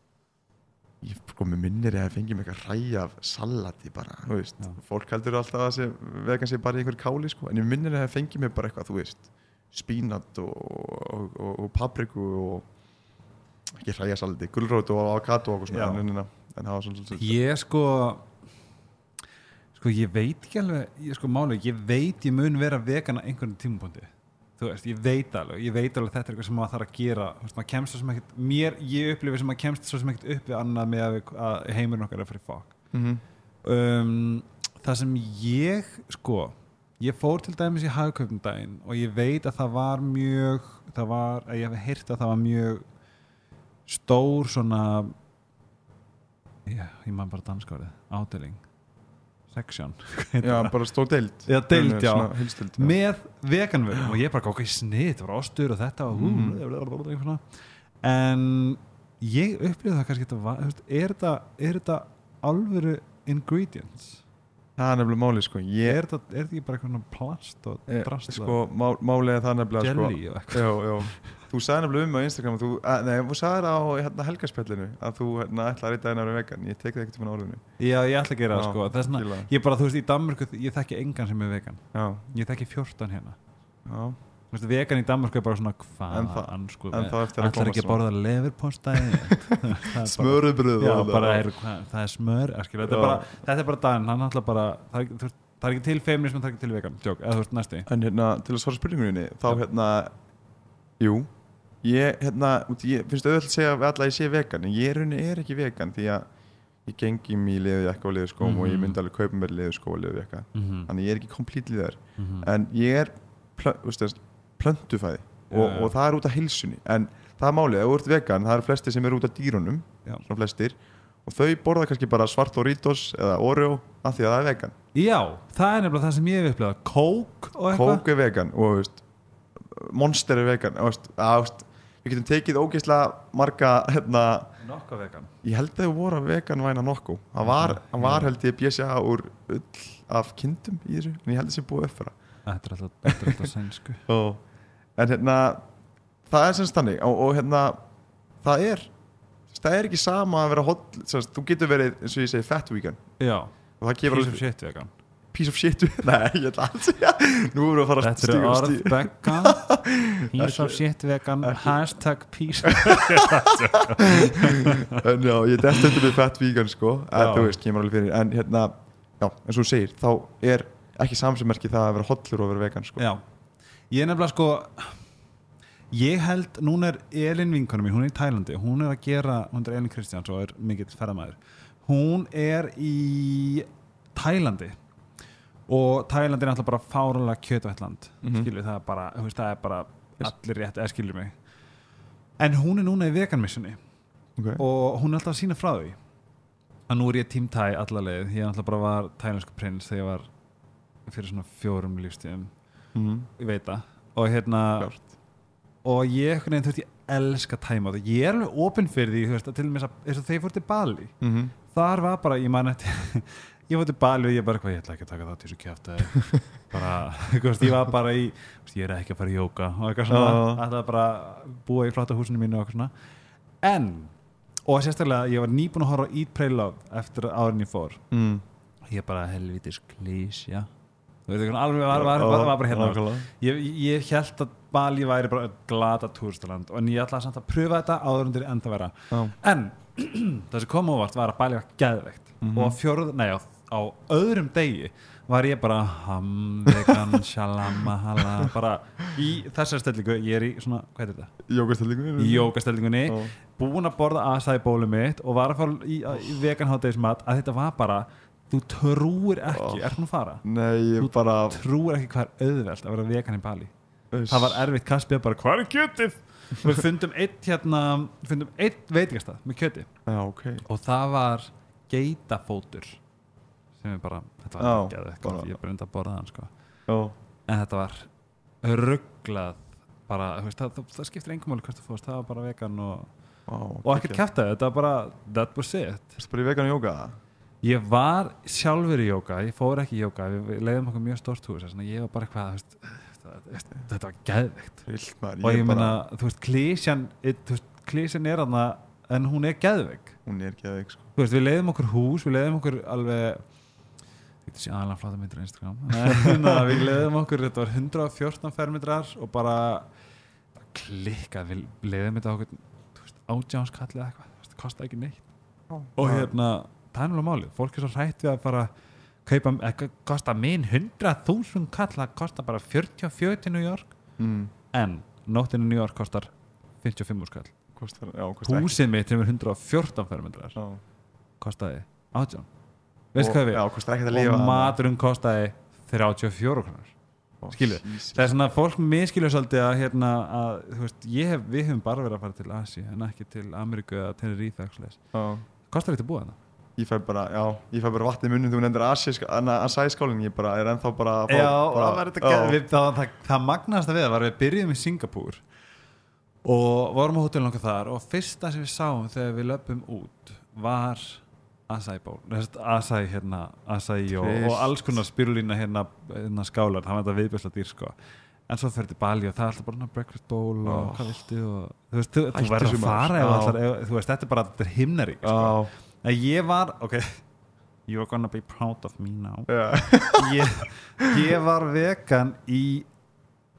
Ég sko með minnir ég að fengi mig eitthvað ræði af salati bara, þú veist. Já. fólk heldur alltaf að sé, vegan sé bara í einhver káli sko, en ég minnir ég að fengi mig bara eitthvað þú veist, spínat og, og, og, og papriku og ekki ræði salati, gulrót og avokado og svona, en, en, það var svona svolítið Ég sko sko ég veit ekki alveg ég sko máli, ég veit ég mun vera vegan á einhvern tímapunkti þú veist, ég veit alveg, ég veit alveg þetta er eitthvað sem maður þarf að gera, þú veist, maður kemst svo sem ekkert mér, ég upplifi sem maður kemst svo sem ekkert upp við annað með að, heimurinn okkar er fyrir fokk mm -hmm. um, það sem ég sko, ég fór til dæmis í hagkaupum daginn og ég veit að það var mjög það var, að ég hef heyrt að það var mjög stór svona já, ég man bara danska orðið, ádeling section. Já, bara stóð deild. Já, deild, já. Svona já. með veganvörum og ég bara ok, snið, það var ástur og þetta og mm. en ég upplýði það kannski þetta er þetta er þetta alvöru ingredients? Það er nefnilega máli sko. Ég, er þetta, þetta ekki bara eitthvað plast og eh, drast sko, má, máli er það nefnilega sko, jelly og eitthvað. Þú sagði nefnilega um á Instagram þú, að, nei, þú sagði það á hérna, helgarspjallinu að þú hérna, ætlaði að reyta einu ára vegan. Ég tek það ekkert um orðinu. Já, ég ætla að gera það sko. Það er svona, ég bara, þú veist, í Danmörku ég þekki engan sem er vegan. Já, ég þekki 14 hérna. Já, Þú veist, vegan í Danmörku er bara svona En hvað það- ætlar ekki að borða leverpostæði smörubröð Já, bara er, hvað, það er smör skilur, þetta, er bara, þetta er bara Dan, hann ætla bara það þú það er ekki til feminism, það er ekki til vegan. Jók, eða þú veist næsti. En hérna, til að svara spurningunni þá hérna, jú ég, hérna, ég finnst auðvitað að segja að ég sé vegan, en ég er, er ekki vegan því að ég gengi mér í liðu jakka og liðu skóm og ég Mhm. myndi alveg kaupa mér liðu skó og liðu jakka mm -hmm. þannig ég er ekki komplítið þar Mm -hmm. en ég er plö, plöntufæði og, Já, já. og það er út af heilsunni en það er málið, ef þú ert vegan það eru flestir sem eru út af dýrunum flestir og þau borða kannski bara svart Doritos eða Oreo af því að það er vegan Já, það er nefnilega það sem ég hef upplegað Kók og eitthvað Coke er vegan og veist, Monster er vegan og, veist, að, veist, við getum tekið ógeðslega marga hérna, Nokka vegan ég held að þau voru vegan væna nokku það var, hann var held ég bjösja úr ull af kindum í þessu en ég held að það sé búið upp fyrir Þetta er alltaf, alltaf sænsku. En hérna það er semst þannig og, og hérna það er það er ekki sama að vera hot semst, þú getur verið eins og ég segi fat vegan. Já, og það gefur alveg shit vegan piece of shit. Nei, ég ætla að segja nú erum við að fara að Þetta er stíga orð vegan Piece of shit vegan Hashtag piece of en já, ég dæst undir með fat vegan sko. En þú veist, kemur alveg fyrir. En hérna, já, eins og þú segir þá er ekki samsummerki það að vera hollur og vera vegan sko. Já, ég er nefnilega sko ég held, núna er Elin vinkonu mín, hún er í Tælandi. Hún er að gera, hún er Elin Kristjáns og er mikill ferðamæður hún er í Tælandi og Tælandi er alltaf bara fárulega kjötvætland mm Mhm. skilur það er bara, veist, það er bara allir rétt, eða skilur mig en hún er núna í veganmissunni okay. og hún er alltaf að sína frá því að nú er ég tím tæ alla leið ég alltaf bara var tælensku prins þegar ég var fyrir svona fjórum lífstíðum mm ég veit það og hérna Klárt. og ég veginn þú veist ég elska tæma og ég er alveg opinn fyrir því þú veist að til og með og þegar ég fór til Bali mm -hmm. þar var bara, ég man eftir ég fór til Bali og ég bara hvað ég ætla ekki að taka það til þessu kjæft bara, veist, ég var bara í veist, ég er ekki að fara í jóka og eitthvað svona Já. ætlaði bara að búa í flotta húsinu mínu og eitthvað svona en og sérstaklega ég var nýbúin að horfa á Eat, Pray, Love eftir árin ég fór mm. ég bara helvitis klísja þú ekki alveg var, var, var, var bara hérna Nákvæmlega. ég, ég held að Bali væri bara glata túrstaland en ég ætlaði samt að pröfa þetta áður undir enda vera Já. en það sem kom ávart var að Bali var geðveikt Mhm. og á fjórð, nei á, öðrum degi var ég bara ham, vegan, shalama, hala bara í þessar stellingu ég er í svona, hvað er þetta? Jókastellingunni Já. búin að borða aðstæði bólu mitt og var að fara í, í vegan hátægismat að þetta var bara, þú trúir ekki Oh. er hún að fara? Nei, ég Þú bara trúir ekki hvað er auðvelt að vera vegan í Bali Uss. það var erfitt kastið bara, hvað er kjötið? við fundum eitt hérna fundum eitt veitingastað með kjöti Já, ok og það var geitafótur sem er bara, þetta var ekki að bara- ég bara enda að borða hann sko. Já, en þetta var rugglað bara, veist, það, það, það skiptir engum máli hvert þú fórst, það var bara vegan og, Vá, og ekkert kæftið, þetta var bara that was it. Þú bara í vegan jóka ég var sjálfur í jóka, ég fór ekki í jóka við, leiðum okkur mjög stórt hús ég var bara eitthvað, þú veist, þetta, var maður og ég bara- meina, þú veist, klísjan veist, klísjan er þarna en hún er geðveik. Hún er að veik sko. Þú veist, við leiðum okkur hús, við leiðum okkur alveg veit sé aðalega flata myndir á Instagram. En að við leiðum okkur, þetta var 114 fermetrar og bara, bara klikkað, við leiðum þetta okkur átjánskallið eitthvað. Það kostaði ekki neitt. Og hérna, það er náttúrulega málið, fólk er svo hrætt við að fara kaupa, ekki, kosta minn 100.000 kall, það kosta bara 44 til New York, mm. en nóttinu New York kostar 55 skall Kostar, já, kostar ekki. Húsið mitt sem er 114 fermetrar Já. kostaði 18 veistu Og- hvað við? Já, og maturinn kostaði 34 krónur. Skilur. það er svona fólk miskilur svolítið að, hérna, að þú veist, ég hef, við hefum bara verið að fara til Asi en ekki til Ameríku eða Ríða kostar að búa þarna? Ég fæ bara, já, ég fæ bara vatn í munnum þú nefndir Asæskálinn, ég bara er ennþá bara fá- Já, bara, það, þetta við, það, það, það magnast að við var við byrjuðum í Singapúr og vorum á hótelin okkar þar og fyrsta sem við sáum þegar við löpum út var Asai ból, Asai hérna Asai og, og alls konar spirulína hérna, hérna skálar, það var þetta viðbjörsla dýr sko. En svo fyrir til Bali og það er alltaf bara breakfast bowl og Oh. hvað viltu og þú veist, þú, þú verður að fara ef allar, ef, þú veist, þetta er bara, þetta er himnarík sko. Já, en ég var, ok you're gonna be proud of me now. Já, ég, ég var vegan í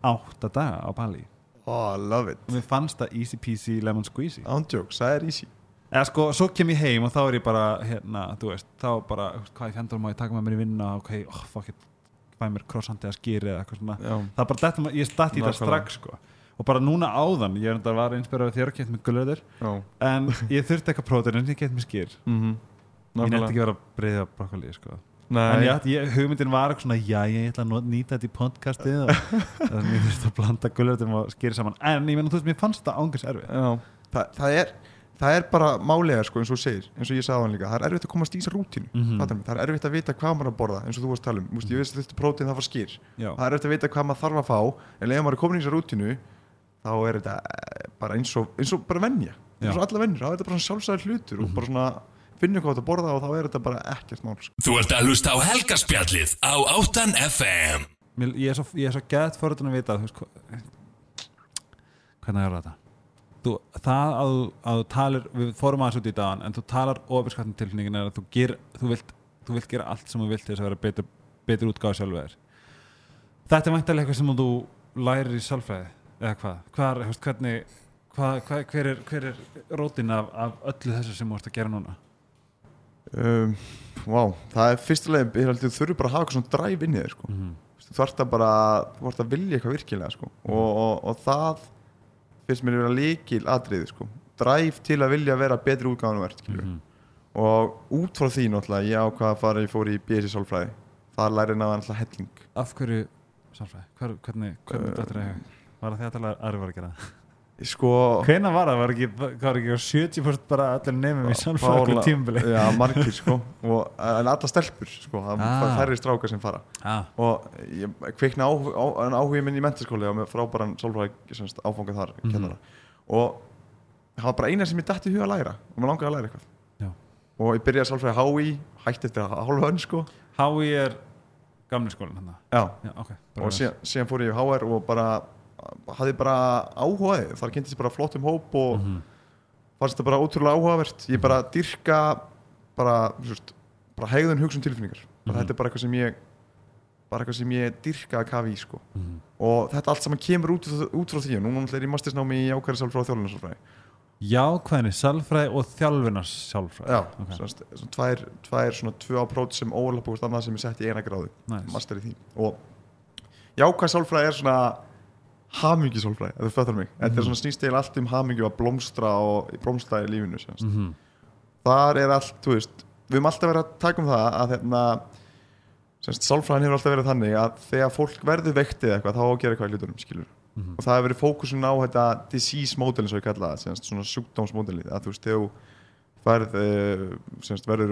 átta daga á Bali. Oh, love it. Og mér fannst það easy peasy lemon squeezy. Ándjóks, það er easy eða sko, svo kem ég heim og þá er ég bara hérna, þú veist, þá bara hvað ég fendur má ég taka með mér í vinna ok, oh fuck it, fæ mér krossandi að skýri eða eitthvað svona, Já, það er bara þetta, ég statt í það strax sko. Og bara núna áðan, ég er enda var inspirað þér að geta mig gulöður, en ég þurfti eitthvað prótein en ég get mér skýr, mm ég nefndi ekki að vera að breyða brokkoli sko. En Nei, ég, ég, hugmyndin var eitthvað svona já, ég ætla að nýta þetta í podcastið og þannig ég þurfti að blanda gullutum og skýra saman. En ég meina þú veist, mér fannst þetta ángurs erfið já, það, það er það er bara málega sko eins og þú segir eins og ég sagði á hann líka, það er erfitt að komast í þessa rútínu Mhm. mm. það er erfitt að vita hvað maður að borða eins og þú varst að tala um, Þú veist, ég veist að þetta prótín það var skýr já, það er erfitt að vita hvað maður þarf að fá en ef maður er komin í þessa rútínu þá er þetta eh, bara eins og, eins og bara venja. Eins og alla venjur, þá er þetta bara svona sjálfsæðar hlutur og bara svona finnum hvað þetta borða og þá er þetta bara ekkert mál sko. Þú ert að hlusta á helgaspjallið á 8 FM mér, ég er svo, svo að vita þú er það að, þú- talir við fórum aðeins út í dagann en þú talar ofirskattin tilfinningin er að þú, ger, þú, vilt, þú vilt gera allt sem þú vilt til þess að vera betur, betur útgáð sjálfur þér þetta er væntalega eitthvað sem þú lærir í sálfræði eða hvað, hvað, er, hvernig hvað, hvað, hver, er, hver er rótin af, af öllu þessu sem þú ert að gera núna um, Vá, það er fyrstulega þú þurfur bara að hafa eitthvað svona dræf inn í þér sko. mm -hmm. þú þarft að bara þú þarft að vilja eitthvað virkilega sko. og, og, og það finnst mér að vera líkil atriði sko. dræf til að vilja vera betri útgáðan verð mm og út frá því náttúrulega ég ákvað að fara, ég fór í BSI sálfræði. Það læri náða náttúrulega helling. Af hverju sálfræði, Hver, hvernig, hvernig Uh, að var það því að tala aðri var að gera það? Sko Hvenær var það? Var ekki, var ekki á 70% bara allir nefnum í okkur tímabili? já, margir sko og, en alla stelpur sko, það Ah. færri strákar sem fara Ah, og ég kvikna á, á, áhuga minn í mentaskóli og með frábæran sálfræði semst, áfanga þar Mhm. kennara og það var bara eina sem ég dætti í huga að læra og maður langaði að læra eitthvað Já. og ég byrjaði sálfræði HÍ hætti eftir hálfa önn sko Hái er gamli skólinn hann já. Já, ok og síðan, síðan fór ég í HR og bara hafði bara áhugaði þar kynntist ég bara flottum hóp og Mhm. fannst þetta bara ótrúlega áhugavert ég bara dyrka bara, veist, bara hegðun hugsun tilfinningar bara Mhm. þetta er bara eitthvað sem ég bara eitthvað sem ég dyrka að kafi í sko. Mhm. og þetta allt saman kemur út, út frá því og núna er ég mastisnámi í ákværi sálfræði og þjálfunarsálfræði jákvæðinni, sálfræði og þjálfunars sálfræði já, Ok. okay. svona, tvær, tvær svona tvö aprót sem búist annað sem er sett í eina gráðu nice. master í því og jákvæð sálfræði er svona ef þú fattar mig þetta Mhm. er svona snýst eiginlega allt um hamingju að blómstra og blómstra í lífinu mm þar er allt, þú veist við höfum alltaf verið að taka um það að hérna, sálfræðin hefur alltaf verið þannig að þegar fólk verður veikt eða eitthvað þá gera eitthvað í hlutunum, skilur Mhm. og það hefur verið fókusun á þetta disease model eins og ég kalla það, svona sjúkdómsmodeli að þú veist, þegar uh, semst, verður,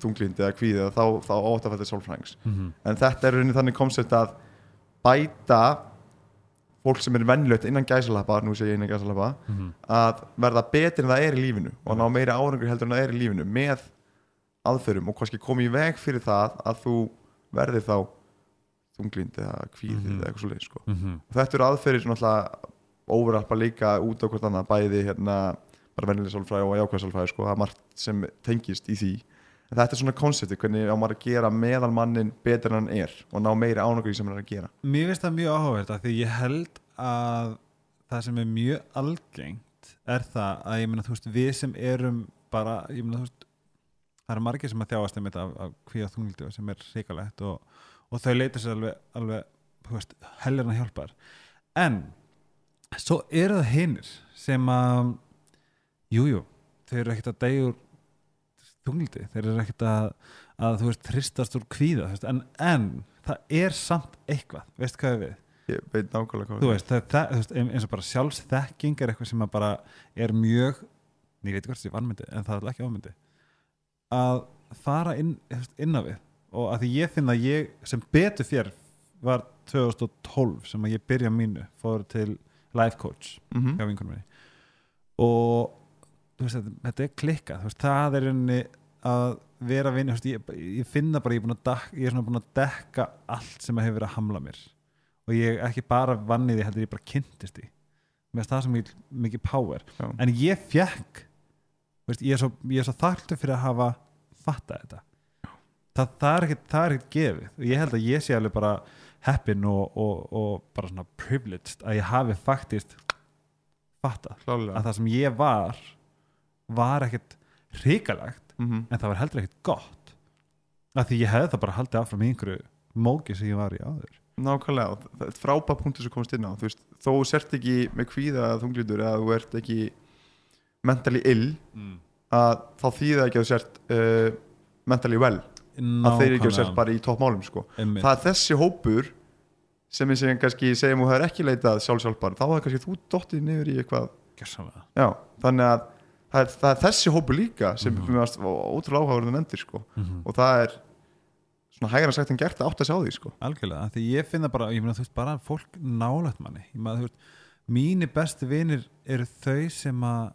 þunglindi eða kvíði þá, þá fæta sálfræðings Mhm. en þetta er rauninni þannig að bæta fólk sem er vennlögt innan gæsalappa nú sé ég innan gæsalappa Mhm. að verða betur en það er í lífinu og ná meiri árangur heldur en það er í lífinu með aðferðum og kannski komið í veg fyrir það að þú verðir þá þunglind eða kvíð Mhm. eða eitthvað svo leið sko. Mhm. og þetta eru aðferðir sem náttúrulega overappa líka út á hvort annað bæði hérna bara vennileg sálfræði og jákvæð sálfræði sko, það er margt sem tengist í því en þetta er svona koncepti hvernig á maður að gera meðal mannin betur en hann er og ná meiri árangur í sem hann er að gera. Mér finnst það mjög áhugavert af því ég held að það sem er mjög algengt er það að ég meina þú veist við sem erum bara, ég meina þú veist það eru margir sem að þjáast einmitt af, af kvíða þunglindi sem er hrikalegt og, og þau leita sér alveg, alveg helgarna hjálpar. En svo eru það hinnir sem að jújú, jú, þau eru ekkert að deyja úr þunglindi, þeir eru ekkert að, að þú veist, hristast úr kvíða veist, en, en það er samt eitthvað, veist hvað við? Ég veit nákvæmlega hvað þú veist, það, það, þú veist, eins og bara sjálfsþekking er eitthvað sem bara er mjög ég veit ekki hvort það er vannmyndi, en það er ekki ámyndi að fara inn, inn á við. Og að því ég finn að ég sem betur þér var 2012 sem að ég byrja mínu fór til life coach mm hjá vinkunum minni. Og veist, þetta, er klikkað það er rauninni að vera veist, ég, ég finna bara ég er, dek, ég er svona búin að dekka allt sem hefur verið að hamla mér. Og ég ekki bara vann í því heldur ég bara kynntist því. Með það sem ég mikið power. Já. en ég fekk þú veist, ég er svo, er svo þarftur fyrir að hafa fattað þetta. Það, það er ekkert er gefið. Og ég held að ég sé alveg bara heppin og, og, og bara svona privileged að ég hafi faktist fattað klálega að það sem ég var var ekkert hrikalegt mm en það var heldur ekkert gott. Að því ég hefði það bara haldið áfram í einhverju móki sem ég var í áður. Nákvæmlega, það er frábæð punktur sem komast inn á. Þú veist, þó þú sért ekki með kvíða þunglítur eða þú ert ekki mentally ill mm. að þá þýða ekki að þú sért uh, mentally well. Að þeir ekki að þú sért bara í toppmálum sko. Það er þessi hópur sem ég segjum kannski segjum og það er ekki leitað sjálfsjálfbar þá er kannski þú dottið niður í eitthvað. Já, þannig að það er, það er þessi hópur líka sem mm -hmm. ótrúlega áhugaverðin endir sko. Mhm. og það er svona hægara sagt en gert að átt að sjá því sko. algjörlega, því ég finna bara ég meina þú veist bara fólk nálægt manni ég meina þú veist, mínir bestu vinir eru þau sem að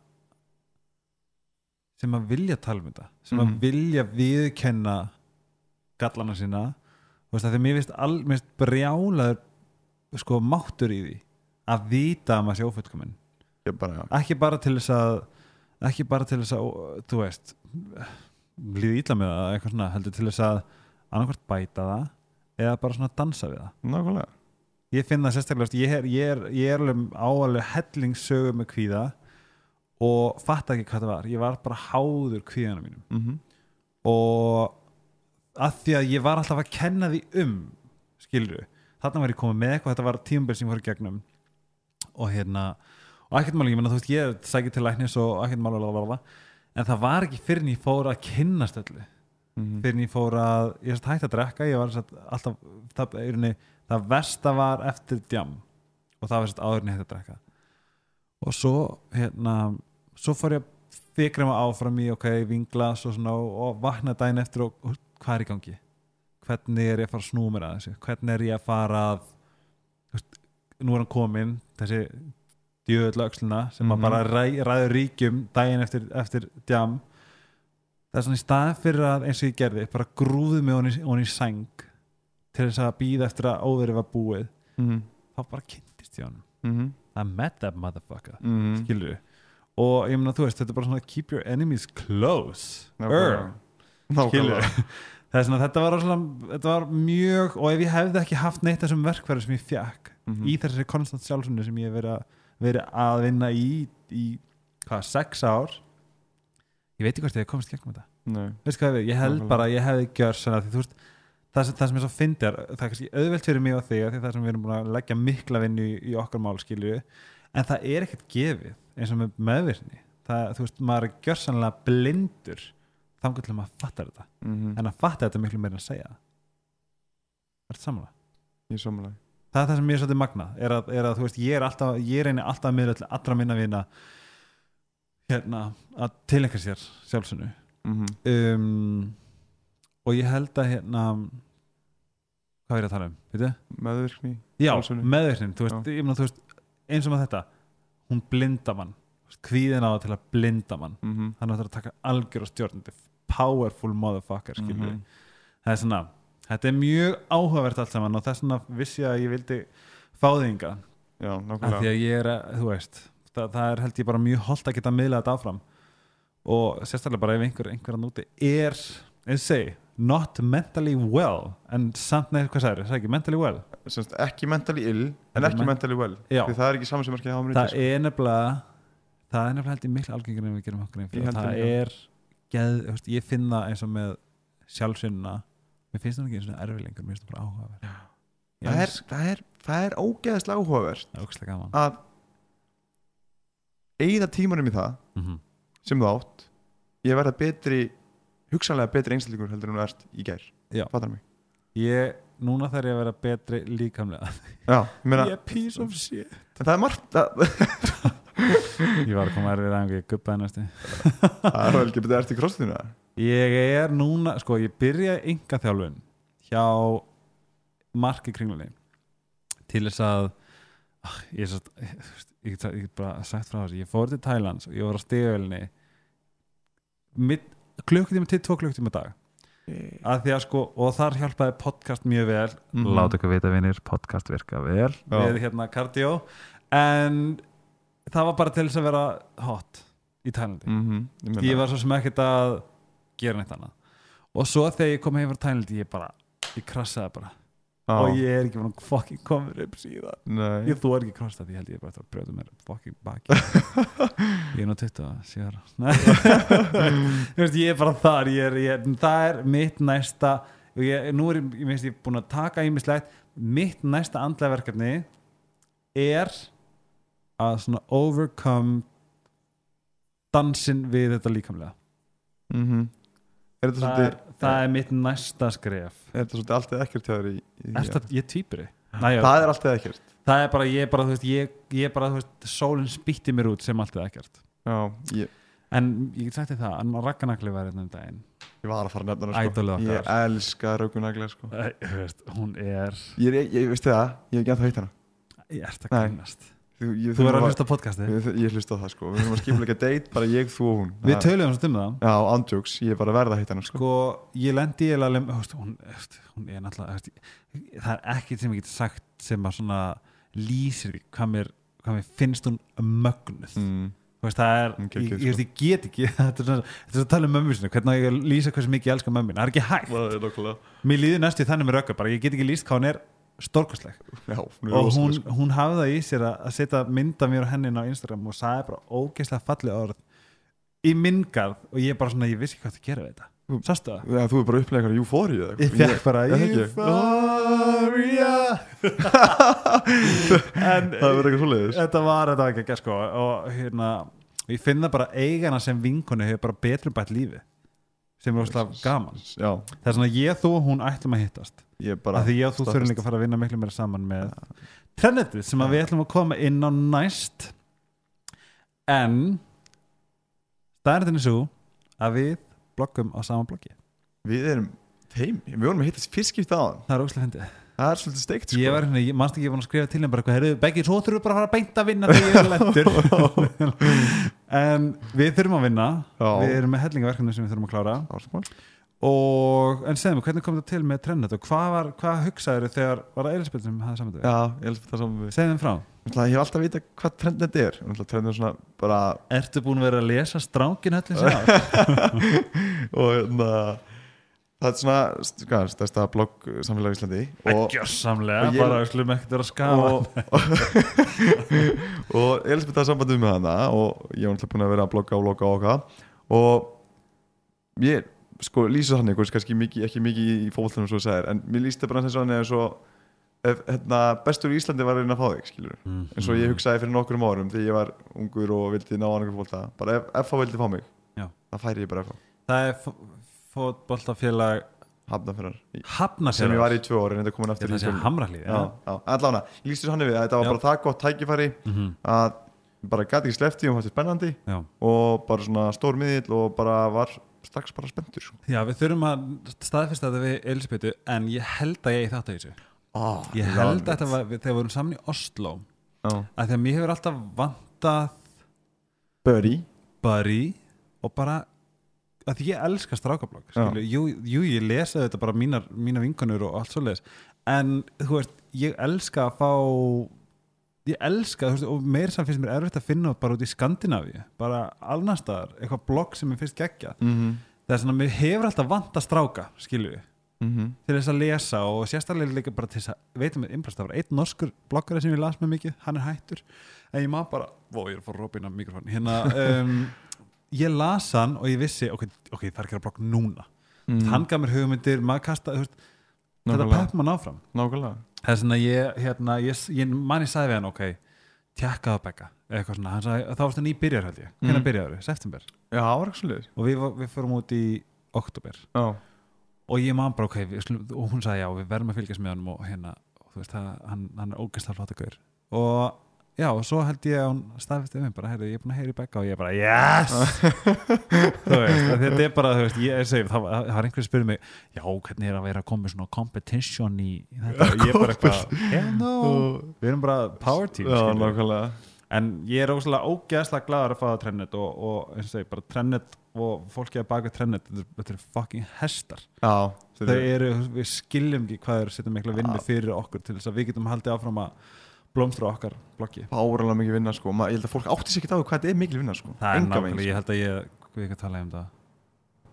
sem að vilja tala um þetta sem að Mhm. vilja viðkenna gallana sína þú veist að því mér mér finnst brjálaður sko máttur í því að vita að maður sé já, ekki bara til þess að ekki bara til þess að, þú veist líði ítla með það eitthvað svona, heldur til þess að annarkvort bæta það eða bara svona dansa við það. Nákvæmlega. Ég finn það sérstaklega, ég er, ég er, ég er alveg áalveg hellingssögu með kvíða og fatta ekki hvað það var. Ég var bara háður kvíðana mínum. Mm -hmm. og að því að ég var alltaf að kenna því um skilru, þarna var ég komið með eitthvað þetta var tímabili sem ég fór gegnum og hérna og ekkert máli, ég menna þú veist, ég sækir til læknis og ekkert lalala, en það var ekki fyrir en ég fór að kynnast öllu. Mhm. fyrir en ég fór að, ég sætt hægt að drekka ég var satt, alltaf, það, henni, það versta var eftir djam og það var satt áður en ég hægt að drekka. Og svo hérna, svo fór ég að fikra mig áfram í ok, vinglas og svona og, vakna daginn eftir og, hvað er í gangi? Hvernig er ég að fara að snúa mér að þessu? Hvernig er ég að fara að nú er hann kominn þessi djöðla öxluna sem Mhm. að bara ræ, ræður ríkjum daginn eftir, eftir djam það er svona í staðin fyrir að eins og ég gerði bara grúði mig honi, honi sæng til þess að býða eftir að óverið var búið mm þá bara kynntist ég honum -hmm. I met that motherfucker Mm -hmm. skilur og ég meina þú veist, þetta er bara svona keep your enemies close Nákvæmlega. skilur Nákvæmlega. það er svona, þetta var, svona, þetta var mjög og ef ég hefði ekki haft neitt þessum verkfæri sem ég fjakk Mhm. í þessari konstant sjálfsunni sem ég hef verið að, verið að vinna í í hvað, sex ár ég veit ekki hvort ég hef komist gegnum þetta Nei. hvað ég, ég held Nákvæmlega. bara ég hefði gjör það sem, það sem er svo fyndið er það er kannski auðvelt fyrir mig og þig það sem við erum búin að leggja mikla vinnu í, í okkar mál skilju en það er ekkert gefið eins og með meðvirkni það, þú veist, maður er gjörsanlega blindur þannig að maður fattar þetta Mhm. en að fatta þetta miklu meira en að segja það er þetta samanlega? Ég er samanlega það er það sem ég er svolítið magna er að, er að þú veist, ég er alltaf ég reyni alltaf að miðla allra minna vina hérna að tilengja sér sjálfsönu Mhm. um, og ég held að hérna hvað er ég að tala um, veitu? Meðvirkni Já, meðvirknin, þú veist, ég meina, þú veist eins og með þetta, hún blinda mann kvíðin á það til að blinda mann Mhm. hann áttur að taka algjör og stjórn er powerful motherfucker, skilur Mhm. það er svona, þetta er mjög áhugavert allt saman og þess vegna vissi ég að ég vildi fá þinga af því að ég er, þú veist það, það er held ég bara mjög holdt að geta miðla þetta áfram. Og sérstaklega bara ef einhver, einhver að núti er eins segi, not mentally well en samt neitt, hvað sagður, það ekki mentally well? Semst, ekki mentally ill en Ekki men- mentally well. Já. því það er ekki saman sem er ekki að hafa mér það er nefnilega það er nefnilega held ég miklu algengur en við gerum okkur það er geð, ég finn það eins og með sjálfsynna mér finnst það ekki eins og erfilengur, mér finnst það bara áhugaverð það er, það, er, það er ógeðslega er ógstlega gaman. að eigða tímanum í það mm -hmm. sem þú átt. Ég verða betri hugsanlega betri einstaklingur heldur en þú ert í gær. Fattar mig. Ég, núna þarf ég að vera betri líkamlega. Já, ég meina, ég er piece of shit. Það er margt það, ég var að koma erfið aðeins, ég guppaði næstu það er vel ekki betri eftir krossinu ég er núna, sko, ég byrja enga þjálfun hjá marki kringlunni. Til þess að ah, ég er svo ég, ég, get, bara sagt frá þessu, ég fór til Thailands og ég var á stegavölinni klukkutíma til tvo klukkutíma dag. Að því að sko, og þar hjálpaði podcast mjög vel. Mhm. láta ykkur vita vinir, podcast virka vel. Já. við hérna cardio. En það var bara til þess að vera hot í Tælandi. Mm -hmm, ég var svo sem ekkert að gera neitt annað. Og svo þegar ég kom heim frá Tælandi ég bara, ég krassaði bara. Og ég er ekki búin að fucking koma upp síðan. Nei. ég þú er ekki krossað, ég held ég bara að brjóta mér fucking baki. Ég er nú 27 ára Nei. Þú veist, ég er bara þar ég er, ég, það er mitt næsta og ég, nú er ég, ég minnst ég búin að taka ímislegt, mitt næsta andlega verkefni er að svona overcome dansin við þetta líkamlega. Mm er þetta það er, svolítið það er mitt næsta skref. Er þetta svolítið alltaf ekkert hjá þér í, í það, ég týpuri Næ, það er alltaf ekkert. Það er bara, ég er bara, þú veist, ég, ég er bara, þú veist, sólinn spýtti mér út sem allt eða ekkert. Já, ég, en ég get sagt þér það, hann Ragnarnakli var hérna um daginn. Ég var að fara að nefna hana sko. Ædolið ég okkar. elska raugunaglega sko. Æ, veist, hún er ég, ég, ég veist það, ég hef ekki ennþá heitt hana. Ég ert að Nei. Þú, ég, þú er að hlusta podcasti ég, ég hlusta það sko. við höfum að skipulega date, bara ég, þú og hún. Við töluðum svo um það. Já, andjóks, ég er bara verða að heita hana sko. sko, ég lendi þú veist, hún, hún er náttúrulega það er ekkert sem ég get sagt sem að svona lýsir hvað mér, hvað mér finnst hún mögnuð. Mm, veist, það er, Hún ég, ég, veist, ég get ekki þetta er svona, þetta er að tala um mömmu sinni hvernig ég lýsa hversu mikið ég elska mömmu það er ekki hægt, nokkulega mér líður næstu í þannig með rökka er og hún, sko. hún hafði það í sér að, setja mynda mér og hennin á Instagram og sagði bara ógeðslega fallið orð í minngarð og ég bara svona, ég vissi hvað það gera við þetta. Sástu það? Já, þú er bara upplegað eitthvað eufóri Ég fekk bara? Euphoria! Það verður eitthvað svoleiðis. Þetta var þetta ekki ekki sko. Og hérna, ég finna bara eigana sem vinkonu hefur bara betri bætt lífi sem er óslega gaman. já, það er svona ég, þú og hún ætlum að hittast bara af því og þú þurfum líka að fara að vinna miklu meira saman með trendetið sem að við ætlum að koma inn á næst. En staðrættin er svo að við bloggum á sama bloggi. Við erum teimi, við vorum að hittast fyrst skipt aðan það er óslega fyndið. Það er svolítið steikt sko. ég var hérna, ég manst ekki, að skrifa til henn bara eitthvað, heyrðu, Beggi, svo þurfum við bara að fara að beinta að vinna þegar ég er lendur en við þurfum að vinna. Já. við erum með hellingaverkefni sem við þurfum að klára og, en segðum við, hvernig kom þetta til með trennet og hvað, var, hvað hugsaður þegar var það Elisabeth sem hafði saman við? Já, það saman við. Segðum frá, Náttúrulega, Ég hef alltaf vita hvað trendið er. Trendið er svona bara ertu búin að vera að lesa strákin höllin sér? og hérna það er svona hvað, stærsta blogg samfélag í Íslandi. Og, Gjörsamlega, og ég- bara við slum ekkert vera að skafa og, og Elisabeth hafði sambandið með hana og ég var náttúrulega búin að vera að blogga og blogga og okkar og ég sko lýsa eitthvað kannski mikið, ekki mikið í fótboltanum svo að segja en mér lýst það bara eins og svo ef hérna, bestur í Íslandi var að reyna að fá þig skilur Mm. eins og ég hugsaði fyrir nokkrum árum þegar ég var ungur og vildi ná annað fólta bara ef FH vildi fá mig Já. það færi ég bara FH það er fótboltafélag Hafnarfjörðar sem ég Hafnafjörðar var í tvö en þetta komin Ég aftur að. Hamrahlíð já, já, allána, ég lýstur hann við að þetta var bara það gott tækifæri Mhm. að bara gæti ekki slefti og þetta er spennandi Já. og bara svona stór miðill og bara var strax bara spenntur sko. Já, við þurfum að staðfesta þetta við Elisabethu en ég held að ég þátt að þessu. Ah, Ég held að þetta var, þegar við vorum saman í Oslo var að því að mér hefur alltaf vantað Buddy. Buddy og bara að ég elska strákablokk jú, jú, ég lesa þetta bara mínar, mínar vinkonur og allt svoleiðis. En þú veist, ég elska að fá ég elska, veist, og meir sem finnst mér erfitt að finna bara út í Skandinavíu bara alnar staðar, eitthvað blogg sem mér finnst geggja mm -hmm. það er svona, mér hefur alltaf vant að stráka skilju Mm til þess að lesa og sérstaklega líka bara til þess að veitum við innbrast, það var einn norskur bloggari sem ég las með mikið, hann er hættur en ég maður bara, vó, ég er fór rópina mikrofón hérna, um, ég las hann og ég vissi, ok, ok, það er ekki að blogg núna. Mhm. hann gaf mér hugmyndir, maður kasta þú veist, þetta pepp mann áfram. Nákvæmlega það er svona, ég, hérna, ég, ég manni sagði við hann, ok, tjekkaðu bekka eitthvað svona, hann sagði, þá varstu nýbyrjar held ég. Hvernig Mhm. byrjaður, september. Já, liður og við, við fórum út í oktober Já, og ég man bara, ok, við, og hún sagði já, við verðum að fylgjast með honum og hérna, og þú veist, það, hann, hann er flott að gaur. Og já, og svo held ég að hún staðfesti um mig bara, heyrðu, ég er búin að heyra í bekka og ég bara, yes! Þú veist, að þetta er bara, þú veist, ég er segið, það, var- það var einhver að spyrja mig já, hvernig er að vera að koma svona competition í í þetta, og ég bara eitthvað hell no, við erum bara power team, nákvæmlega. En ég er óslega ógeðslega gladur að fá það trennet og, og eins og segi, bara trennet og fólki að baka trennet, þetta, er- þetta er fucking hestar. Já, þau eru, við skiljum ekki hvað eru setjum mikla vinnu fyrir okkur til þess að við getum haldið áfram að blómstra okkar bloggi Báralega mikið vinna sko. Ma, Ég held að fólk átti sér ekki á því hvað þetta er mikil vinna sko. Það er nákvæmlega, veginn, ég held að ég við ekki að tala um það.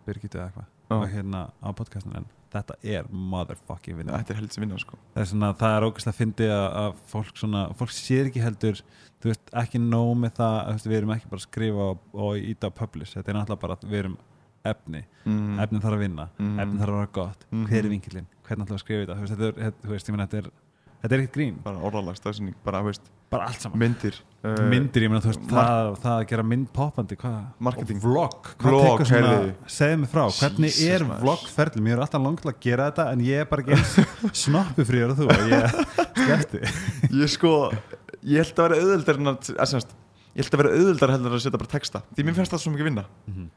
Birgitu eða eitthvað. Og hérna á podcastinu en þetta er motherfucking sko. vinna. Þetta er heldur vinna sko. Það er svona, það er ógæslega að fyndi að, að fólk svona, fólk sér ekki heldur þú veist, ekki nóg með það veist, við erum ekki bara að skrifa og, og íta á publish, þetta er náttúrulega bara að við erum efni, mm. efnin þarf að vinna. Mm. efnin þarf að vera gott, Mhm. hver er vinkilinn hvernig ætlum við að skrifa þetta, þú veist, þetta er, þetta, þú veist, ég meina, þetta er þetta er ekkert grín, Bara orðalag, stafsynning, bara, veist, bara allt saman myndir uh, myndir, ég meina, þú veist, það, það að gera mynd poppandi? Marketing. Og vlog, Vlog, svona segðu mig frá, hvernig Jesus, er maður. vlogferðli mér er alltaf langt til að gera þetta en ég er bara ekki snoppu fríður og þú og ég sleppti Ég sko, ég held að vera auðveldar en að, að semst, ég held að vera auðveldar heldur en að setja bara texta Því mér finnst það svo mikið vinna Mhm.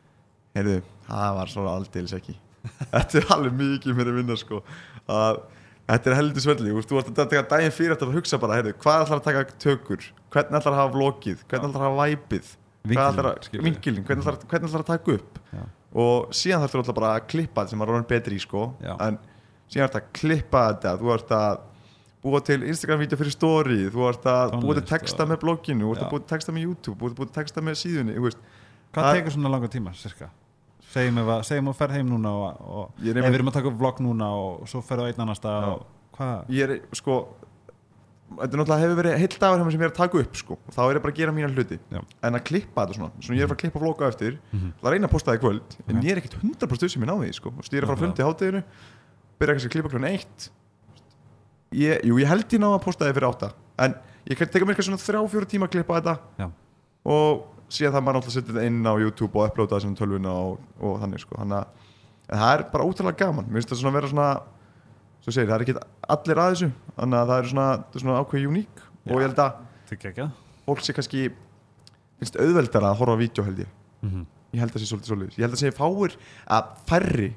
Heyrðu, það var svo aldeilis ekki Þetta er alveg mikið mér að vinna sko að Þetta er heldur svelli, þú ert að taka daginn fyrir eftir að hugsa bara, heyrðu, hvað ætlar að taka tökur hvernig ætlar að hafa vlogið, hvernig ætlar að hafa væpið skilurðu. vinkilin, hvernig ætlar, að taka upp Já. og síðan þarfst þú alltaf bara að klippa þetta sem að ráðan betri í sko Já. en síðan ert að klippa þetta þú ert að búa til Instagram-vídeó fyrir story, þú ert að búa til texta með blogginu, þú ert að búa til texta með YouTube þú ert að búa til texta með síðunni þú veist. Hvað tekur svona langa tíma, cirka? Segjum við að, ferð heim núna og, og ef við erum að taka upp vlogg núna og svo ferðu einn og hvað? ég er sko þetta er náttúrulega hefur verið hjá mér sem ég er að taka upp sko. þá er ég bara að gera mína hluti Já. en að klippa þetta svona, svona ég er að fara að klippa vlogga eftir Mhm. það er eina að posta það í kvöld en ég er ekkert 100% sem ég náði sko. Fara að fundi í hátteginu byrja kannski að klippa klun eitt ég, jú, ég held ég ná að posta það fyrir átta en ég teka mér kannski svona þrjá, fjóru tíma að klippa þetta Já. og síðan það maður náttúrulega setja þetta inn á YouTube og það sem tölvuna og, og þannig sko. þannig að en það er bara ótrúlega gaman. Mér finnst það svona vera svona svo segir, það er ekki allir að þessu þannig að það er svona, það er svona ákveð uník. Og ég held að fólk sé kannski finnst auðveldara að horfa á vídeo held ég. Mm -hmm. ég held að sé svolítið svolítið ég held að sé fáir að færri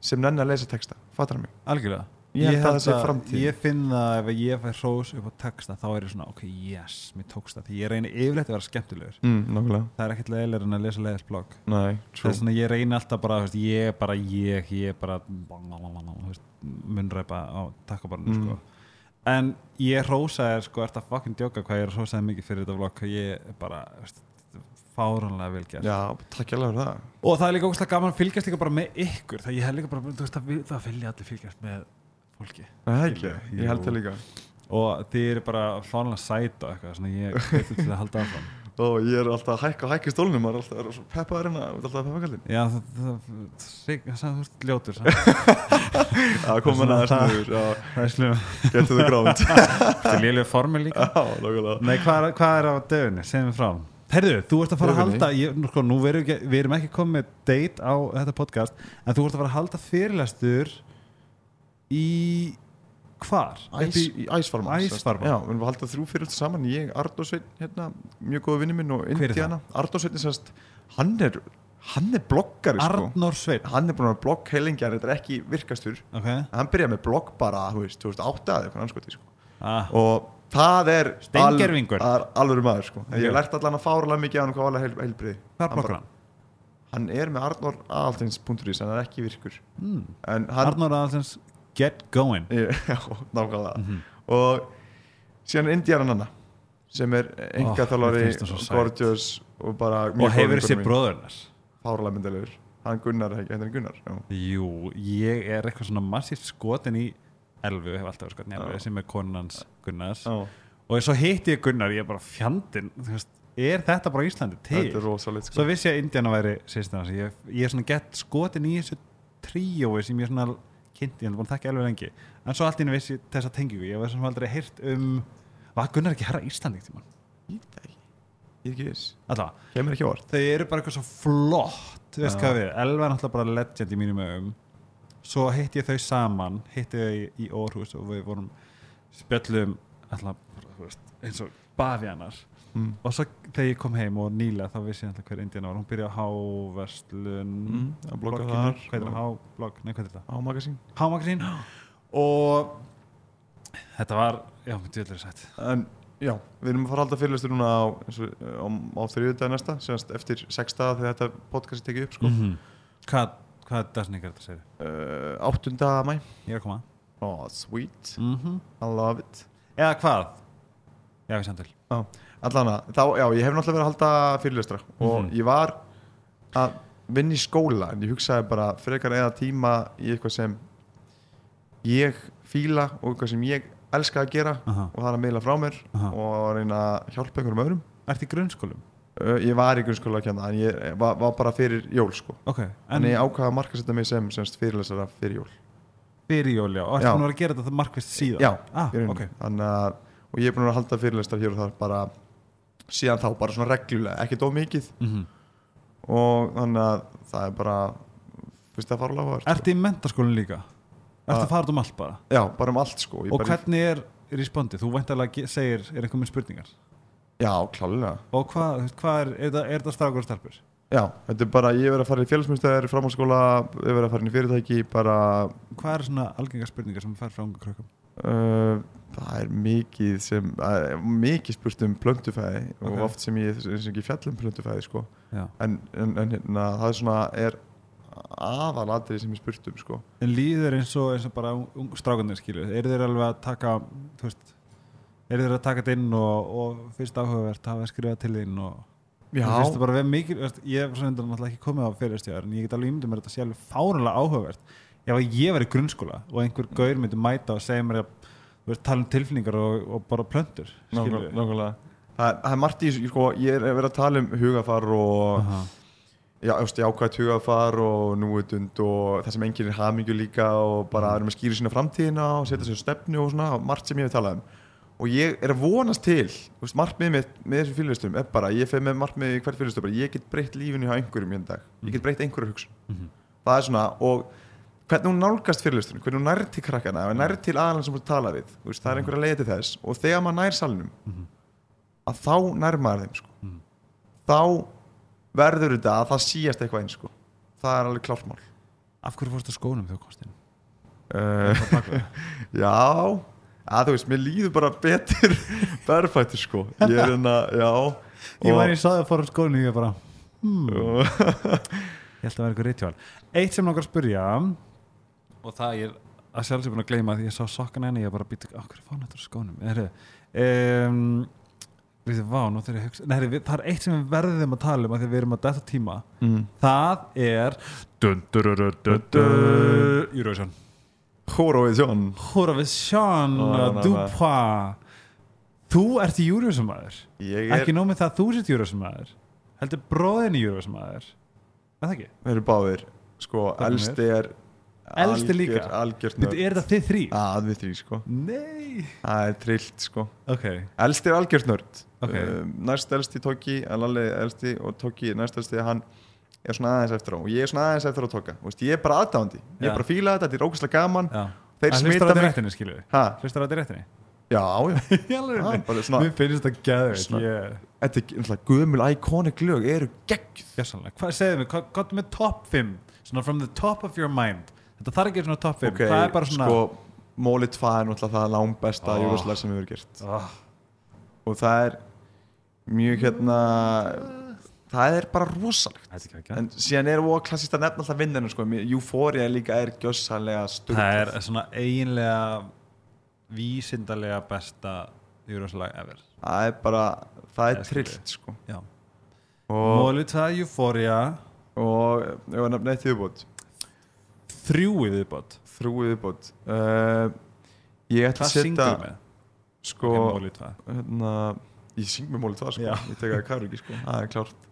sem nenni að lesa texta. Fattar það mig? Algjörlega ég held að ég finn það ef ég fær hrós upp á texta þá er ég svona, ok, yes, mér tókst það. Því ég reyni yfirleitt að vera skemmtilegur. Mm, það er ekkert leiðilegur en að lesa nei, það er svona, ég reyni alltaf bara, veist, ég er bara ég, ég er bara munnræpa á takkabarnu Mm. sko. en ég hrósaði sko, ert að fucking djóka hvað ég hrósaði mikið fyrir þetta vlogg ég er bara, veist, fáránlega gert. Já, takk ég alveg fyrir það. Og það er líka ógustlega gaman að fylgjast líka bara með ykkur. Það ég hef líka bara, þú veist, það, það vilja allir fylgjast með fólki. Það ekki, Jú. ég held það líka. Og þið eru bara fáránlega sæt og eitthvað, svona ég veit til að halda áfram. Og ég er alltaf að hækka og hækka í maður er alltaf er svo peppaður hérna, þú ert alltaf að peppa kallinn já, það, það, það, það, þú veist, ljótur já, kom hann aðeins Það- niður, já, það er slum get to the ground þetta er lélega formið líka. Nei, hvað er, er á döfunni? Segjum við frá. Herðu, þú ert að fara að halda ég, nú, sko, nú verum við, ekki, við erum ekki komið date á þetta podcast en þú ert að fara að halda fyrirlestur í hvar? Æs, Uppi- í æsfarma Æsfarma. já, við að halda þrjú fyrir saman ég, Ardósveinn, hérna, mjög góða vinni minn og Indiana, Ardósveinn er sérst hann er, hann er bloggari sko. Arnór Sveinn hann er búin að blogg heilingjar, þetta er ekki virkastur okay. hann byrjaði með blogg bara, þú veist, 2008 eða eitthvað anskoti, sko. ah, og það er Steingervingur. al, alvöru maður, sko Ok. ég lært allan að fáralega mikið á hann hvað var heil, heilbriði Hvað bloggar hann? hann er með arnóraðaltins.is hann er ekki virkur Mm. en hann, Arnór Aðalsens Get Going já, nákvæmlega Mhm. og síðan er Indiana Nanna sem er enga mér þjálfari finnst það svo sæt. gorgeous og bara og hefur þessi bróðurnas fárlega myndalegur hann Gunnar, þetta er Gunnar já. Jú, ég er eitthvað svona massíft skotin í Elfu, hef alltaf verið skotin í. Elfu sem er konans Gunnars Já, og svo hitti ég Gunnar, ég er bara fjandinn þú veist, er þetta bara Íslandi til? er rosalegt Svo sko. vissi ég að Indiana væri sýstina ég, ég er svona gett skotin í þessu tríói sem ég svona kynnti, ég er búin að þekka alveg lengi. En svo allt í einu vissi ég þessa tengingu. Ég var svona aldrei heyrt um var Gunnar ekki herra ég veit það ekki ég er ekki viss. Þau eru bara eitthvað svo flott þú veist hvað við, Elva er náttúrulega bara legend í mínum ögum svo hitti ég þau saman hitti þau í, í Orhus og við vorum spjöllum alltaf, eins og baðjanar mm. og svo þegar ég kom heim og nýlega þá vissi ég alltaf hver Indiana var. Hún byrjaði á Háverslun Mm, að blogga þar hvað er það, Háblogg, nei hvað er þetta? Á magasín Hámagasín og þetta var, já, djöldur sætt. En já, við erum að fara að halda fyrirlestur núna á, á, á þriðjudagi næsta semast eftir sex daga þegar þetta podcast er tekið upp sko. -hmm. hvað, hvað er þetta segir uh, 8. mæ ég er að koma. Oh, sweet, mm -hmm. I love it. Eða hvað? Já, við samt til. Allan að, þá, já, ég hef náttúrulega verið að halda fyrirlestra og Mhm. ég var að vinna í skóla en ég hugsaði bara frekar eða tíma í eitthvað sem ég fíla og eitthvað sem ég elska að gera Aha. og það er að meila frá mér Aha. og reyna að hjálpa einhverjum öðrum Ertu í grunnskólum? uh, ég var í grunnskóla kenna en ég var, var bara fyrir jól sko Ok, en ég ákvaða að markasetja mig sem semst fyrirlesara fyrir jól fyrir jól, já Og Já. búin að vera að gera þetta markvist síðan? já, ah, í rauninni. ok Þannig að, og ég er búin að halda fyrirlestar hér og þar bara síðan þá bara svona reglulega, ekkert of mikið mm og þannig að það er bara fyrst að fara að lága Ertu í mentaskólinn líka? Ertu Ah. að fara um allt bara? já, bara um allt sko Ég Og hvernig er respondið? Þú væntalega ge- segir, er með spurningar? já, klálega Og hvað, hvað er, er, er strákur og stelpur? já, þetta er bara, ég er verið að fara í félagsmyndstöðar framhaldsskóla, ég er verið að fara inn í fyrirtæki bara, Hvað er svona algengar spurningar sem fær frá unga krökkum? uh, það er mikið sem, mikið spurt um plöntufæði og Ok. oft sem ég, og ekki fjall um plöntufæði sko. En, en, en hérna, það er svona er aðalatrið sem ég spurt um sko. En líður eins og, eins og bara ung, strákunir skilu Eru þeir alveg að taka, þú veist Eru þeir að taka þetta inn og, og fyrst áhugavert hafa að skrifa til þín og já, það bara verið mikil, veist, ég hef svona náttúrulega ekki komið á fyrirstjáðar en ég get alveg ímyndið mér að þetta sé alveg fárunlega áhugavert. Ef ég var í grunnskóla og einhver gaur myndi mæta og segja mér að þú veist, tala um tilfinningar og, og bara skilurðu. nákvæmlega það, er- það er margt í sko, ég er verið að tala um hugafar og Aha. já, veist, jákvæmt hugafar og núutund og það sem enginn er hamingju líka og bara erum að skýra sína framtíðina og setja sér stefnu og svona, margt sem ég hef talað um og ég er að vonast til veist, markmið mitt með þessum fyrirlistum er bara, ég fer með markmið í hvert fyrirlistum bara, ég get breytt lífinu hjá einhverjum hérna dag ég get breytt einhverju hugsun Mhm. það er svona, og hvernig hún nálgast fyrirlistunum, hvernig hún nær til krakkana ef hún nær til aðalann sem hún tala við veist, það er einhverja leiði til þess og þegar maður nær salnum Mhm. að þá nær maður þeim sko. Mhm. þá verður þetta að það síast eitthvað eins sko. það er alveg klárt mál Af hverju fórstu á skónum komst inn? uh, Já að þú veist, mér líður bara betur berfættur sko ég er hérna, já Ég var í saði að fóra skólinni og ég bara og- Ég held að vera eitthvað ritual Eitt sem langar að spyrja og það ég er að sjálfsög búin að gleyma því ég sá sokkana henni ég bara býta okkur fána þetta skónum? Heru, um, við þið vá, nú þegar ég hugsa Nei, heyrðu, við, það er eitt sem við verðum að tala um að því við erum að detta tíma. Mm. það er Eurovision. Eurovision. Eurovision Þú ert Eurovision maður er, ekki nóg með það að þú sért Eurovision maður heldur bróðin í Eurovision maður er það ekki? við erum báðir. Sko, er elsti er Elsti líka? algjört Veitu, nörd. Er þetta þið þrý? að við þrý sko, Nei. Það er trillt sko. Ok, elsti er algjört nörd. Ok. um, næst elsti Tóki, Lalli elsti og Tóki næst elsti hann er svona aðeins eftir á. Og ég er svona aðeins eftir á Tóka Þú veist, ég er bara aðdándi, ég er bara að fíla þetta þetta er ógæslega gaman, já. Þeir smita mig. við? ha, Hlustar á þetta réttinni? já, já, Mér finnst þetta gæður þetta er náttúrulega gömul iconic lög eru Gjössanlega Hvað segðu mig, hvað hvað er með top 5? Svona from the top of your mind Þetta þarf ekki svona top 5 ok, Það er bara svona sko Móli 2 er náttúrulega það langbesta Oh. oh. júroslar sem við hefur gert oh, og það er mjög hérna það er bara rosalegt er en síðan er það klassist að nefna alltaf vinninu sko. Euphoria líka er gjössalega sturg Það er svona eiginlega vísindarlega besta Eurovision ever það er bara, það er ég. trillt sko. Móli 2 Euphoria og ef að nefna eitt viðbót Þrjú í viðbót. Þrjú viðbót. Uh, ég ætla Hvað að setja syngur með? sko, Ok, Móli 2 hérna, ég syng með Móli 2 sko. Ég tek að kæru ekki sko. það er klárt.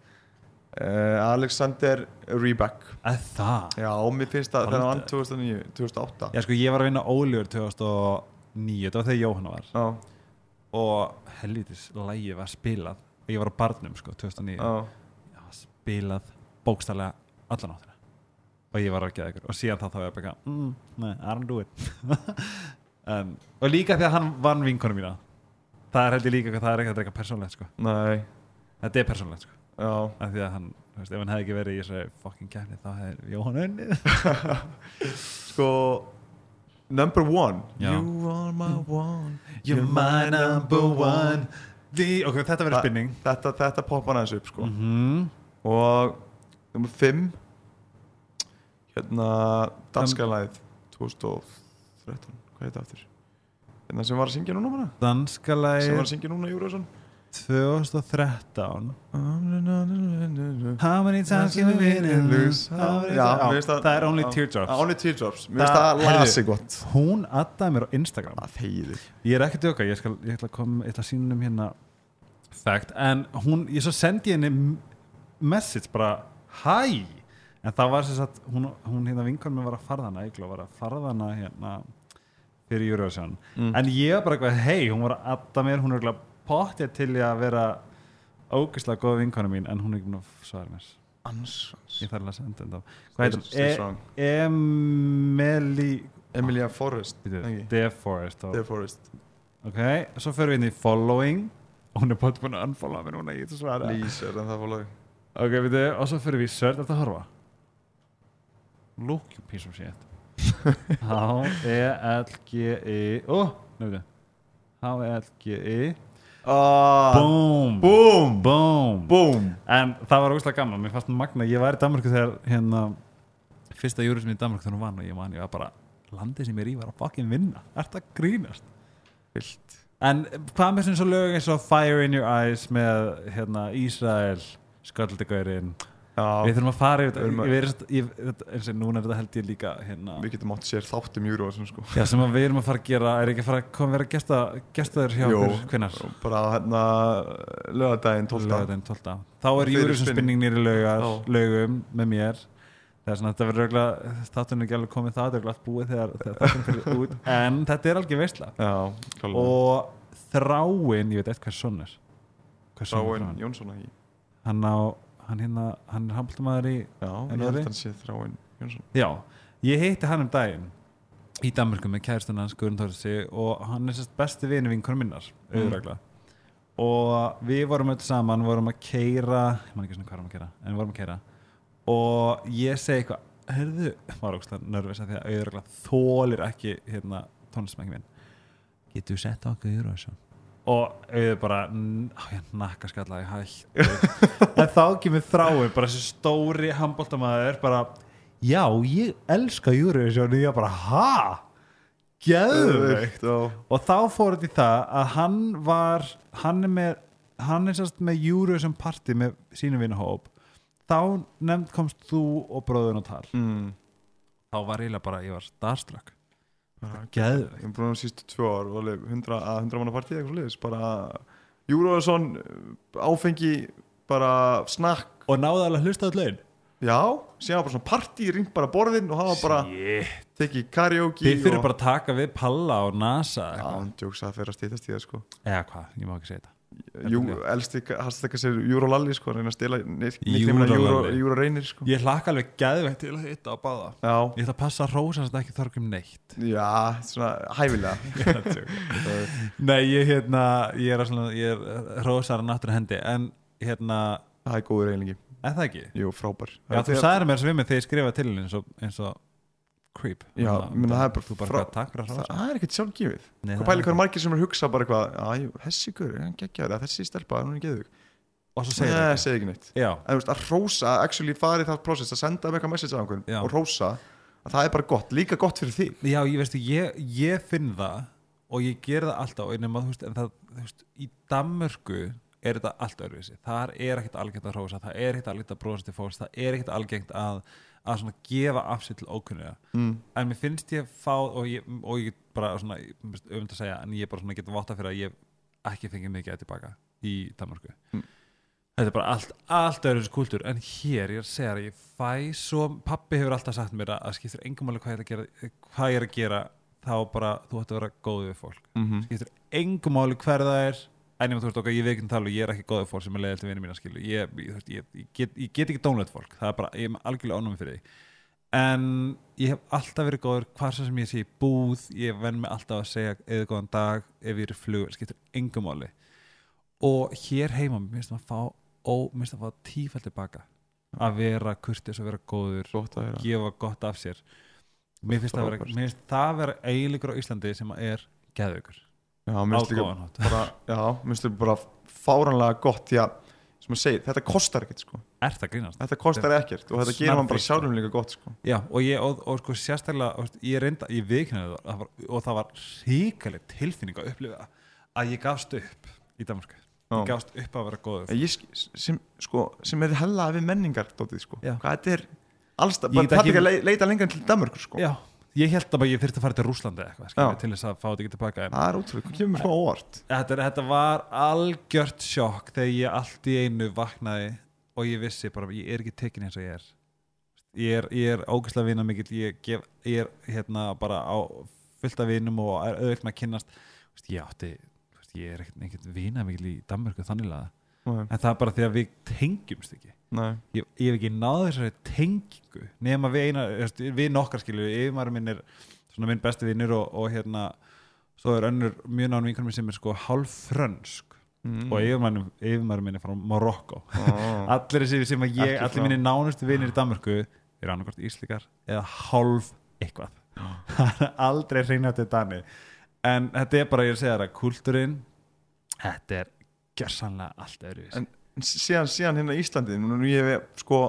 Uh, Alexander Að það? Já, mér finnst það þegar hann vann Aldrei. 2009, 2008 Já sko ég var að vinna Óljur 2009 Þetta var þegar Jóhanna var. Já, Og helvitis lægi var spilað. Og ég var á barnum sko 2009 já, Já, spilað bókstarlega allan áttina Og ég var að geða ykkur. Og síðan þá þá var ég bara mm, Nei, I don't do it. En, Og líka því að hann vann vinkonu mína. Það er held ég líka Það er eitthvað, eitthvað persónlegt sko. Nei, Þetta er persónlegt sko. Af því að hann, þú veist, ef hann hefði ekki verið í þessari fucking kefni þá hefði Jóhann unnið. Sko, number one. Já. You are my one. You're my number one. The, ok, þetta verður spinning. Þetta, þetta poppar aðeins upp sko. Mm -hmm. Og nummer fimm Hérna, danska lagið 2013, hvað heit það aftur? Hérna sem var að syngja núna bara? Danska Sem var að syngja núna Júrason 2013 How many times can we win and lose? Það er Only Teardrops. Only Teardrops, mér finnst Það- lasi gott. Hún addaði mér á Instagram. Ég er ekki djóka, ég, ætla að koma ég ætla að sína um hérna fact, en hún, ég svo sendi henni message bara hæ, en það var sem sagt hún, hún hérna vinkan mér var að farðana Eygló var að farðana hérna fyrir Eurovision, Mm. en ég var bara eitthvað hei, hún var að adda mér, hún er eitthvað pottið til í að vera ógeðslega góð vinkonu mín, en hún er ekki búin að svara mér. Ansvans ég þarf að senda þetta hvað strong. E Emily Emilia Forrest og- Dear Forrest Ok, svo förum við inn í following. Og hún er búin búin að unfollowa mér núna, ég get að svara Lís er en það fólaði Ok, veitu, og svo förum við í search, þetta horfa Look, you piece of shit. H-E-L-G-I Ó, nefndu H-E-L-G-I ah, Boom. Boom. Boom. Boom. En það var úrslega gaman, mér fannst magna. Ég var í Danmarku þegar hérna Fyrsta júri sem í Danmarku þegar hún vann og ég man, ég var bara Landið sem ég er í var að fucking vinna. Er það grínast? Vilt. En hvað með svona svo lög eins og Fire in your eyes með hérna, Ísrael Sköldegaurin Já Við þurfum að fara yfir þetta að- eins og núna er þetta held ég líka hérna, Við getum átt sér þátt um Eurovision sko já, sem að við erum að fara að gera er ekki að fara að koma vera gesta, gestaður hjá okkur? Bara hérna lögadaginn 12. Laugardaginn 12. Þá er Fyrir Júriðsson spinning nýri laugum með mér Það er svona, þetta verður örugglega, þáttunum ekki alveg komið það, þetta er allt búið þegar, þáttunum fyrir út, en þetta er alveg veistla. Og þráin, ég veit eitt hvers sonur. Hvers sonur Þráin þráin? Jónsson Hann á, hann hérna, hann er handbóltamæður í, Já, ég held að hann sé Þráin Jónsson. Já, ég heitti hann um daginn í Danmarku með kæristuna hans Guðrun Þórsi og hann er sérst besti vini vinkunum minnar, Mm. auðvitað. Og við vorum öll saman vorum að keira, ég man ekki svona hvað vorum að keira en vorum að keira og ég segi eitthvað heyrðu, var ógstlega nervis að því að auðvitað þólir ekki hérna, tónlismæki minn. Getur sett okkur í Eurovision og auðvitað bara ég nakka skalla ég hætt en þá kemur þráin bara þessi stóri handbóltamæður bara já, ég elska Eurovision. Og ég bara, ha? Geðveikt. Og og þá fór þetta í það að hann var hann er með hann er sérst með Eurovision party með sínum vinahóp. Þá nefnd komst þú og bróðun og tal. Mm, þá var eiginlega bara, ég var starstruck geðveikt. Ég er búin að sístu tvö ár og alveg 100 að 100 manna partí eitthvað sliðis bara Júruvarsson áfengi bara snakk. Og náði alveg að hlusta öll laun já, síðan bara svona partí ringt bara borðin og hafa bara tekið karaoke þið fyrir og, bara að taka við Palla og NASA já, hann djóks að fyrir að stýtast í það sko. Eða hvað, ég má ekki segja þetta Jú, elsti, hast ekki að segja Júrolalli sko, reyna að. Júro, Júro reynir sko. Ég hlakka alveg geðveikt til að hitta á báða. Já, ég ætla að passa rósa þess að ekki þarf um neitt. Já, svona hæfilega. Nei, ég hérna ég er, að svona, ég er rósar að náttúru hendi en hérna, það er góður eiginlega er það ekki? Jú, frábær. Já, þú sagðir mér svo við mig þegar ég skrifaði til eins og, eins og creep. Já, meina, það er bara Þú bara frá- frá, að það er ekkert sjálfgefið. Nei, hvað það pæli er hvað er margir sem er hugsa bara eitthvað að þessi gaur, hann geggjaður, eða þessi stelpa hún er geðug, Og svo segir það segi ekki neitt. En veist, að rósa, actually farið það process að senda með eitthvað message á einhvern Já. og rósa að það er bara gott, líka gott fyrir þig. Já ég veistu, ég, ég finn það og ég ger það alltaf nema, veist, en það, þú veist, í Danmörku er þetta allt öðruvísi. Þar er ekkert algengt að hrósa, það er ekkert algengt að brosa til fólks, það er ekkert algengt að að svona gefa af sér til ókunniga mm. en mér finnst ég fá og ég, og ég bara svona öfund að segja, en ég bara svona get votta fyrir að ég ekki fengið mikið að tilbaka í Danmarku Mm. þetta er bara allt, allt öðru kultúr en hér, ég er að segja það, ég fæ svo pappi hefur alltaf sagt mér að, að skiptir engum máli hvað ég er að gera, hvað ég er að gera þá bara, þú ætti að vera góð við fólk Mm -hmm. skiptir engum máli hver það er ég, þú veist, ok, ég veit ekki um tala og ég er ekki góð við fólk sem er leiðilt við vinni mína skilu ég, ég, ég, ég, get, ég get ekki dónlegt fólk. Það er bara, ég er algjörlega ánum fyrir því. En ég hef alltaf verið góður svo sem ég sé í búð ég venn mig alltaf að segja eða góðan dag ef ég er í flug, skiptir engum máli. Og hér heima mér finnst það að fá, fá tífælt tilbaka að vera kurtis og vera góður að vera. gefa gott af sér. Mér finnst það að vera eiginleikur á Íslandi sem er geðveikur já, á mér finnst líka góðan hátt bara, já, mér finnst þetta bara fáranlega gott því að, sem að segja, þetta kostar ekkert sko. er það grínast? þetta kostar ekkert og þetta gerir man bara sjálfum líka gott sko. Já, og ég, og, og sko sérstaklega ég reynda, ég viðkynnaði það, og það var ríkaleg tilfinning að upplifa að ég gafst upp í Danmarku, ég gafst upp að vera góður ég, sem, sko, sem er hella við menningar dótið, sko. Hvað þetta er allstað, bara það er ekki- að le- leita lengra en til Danmörkur sko. Ég held að ég þyrfti að fara til Rúslandi eitthvað, til þess að fá þetta ekki tilbaka en það er ótrúlega, hvað kemur mér smá óvart. Þetta, er- þetta var algjört sjokk þegar ég allt í einu vaknaði og ég vissi bara, ég er ekki tekin eins og ég er. Ég er, ég er ógæslega vina mikill ég, gef, ég er hérna bara á fullt af vinum og er auðvitað með að veist, ég átti, ég er ekkert, ekkert vina mikill í Danmörku þannig að Nei, en það er bara því að við tengjumst ekki. Ég, ég hef ekki náð þessari tengingu nema við eina, við nokkar skilju yfirmaður minn er svona minn besti vinnur og, og hérna svo er önnur mjög nánum vinkunum sem er sko hálf frönsk. Mm. og yfirmaður minn er frá Marokko. Ah. allir þessi sem að ég, Ekki allir frá- minni nánustu vinnir í Danmörku eru annarkort íslíkar eða hálf eitthvað. Er aldrei reyna til Dani en þetta er bara, ég er að segja það, kultúrin þetta er gjörsanlega allt öðru En- síðan, síðan hérna Íslandi nú ég hef sko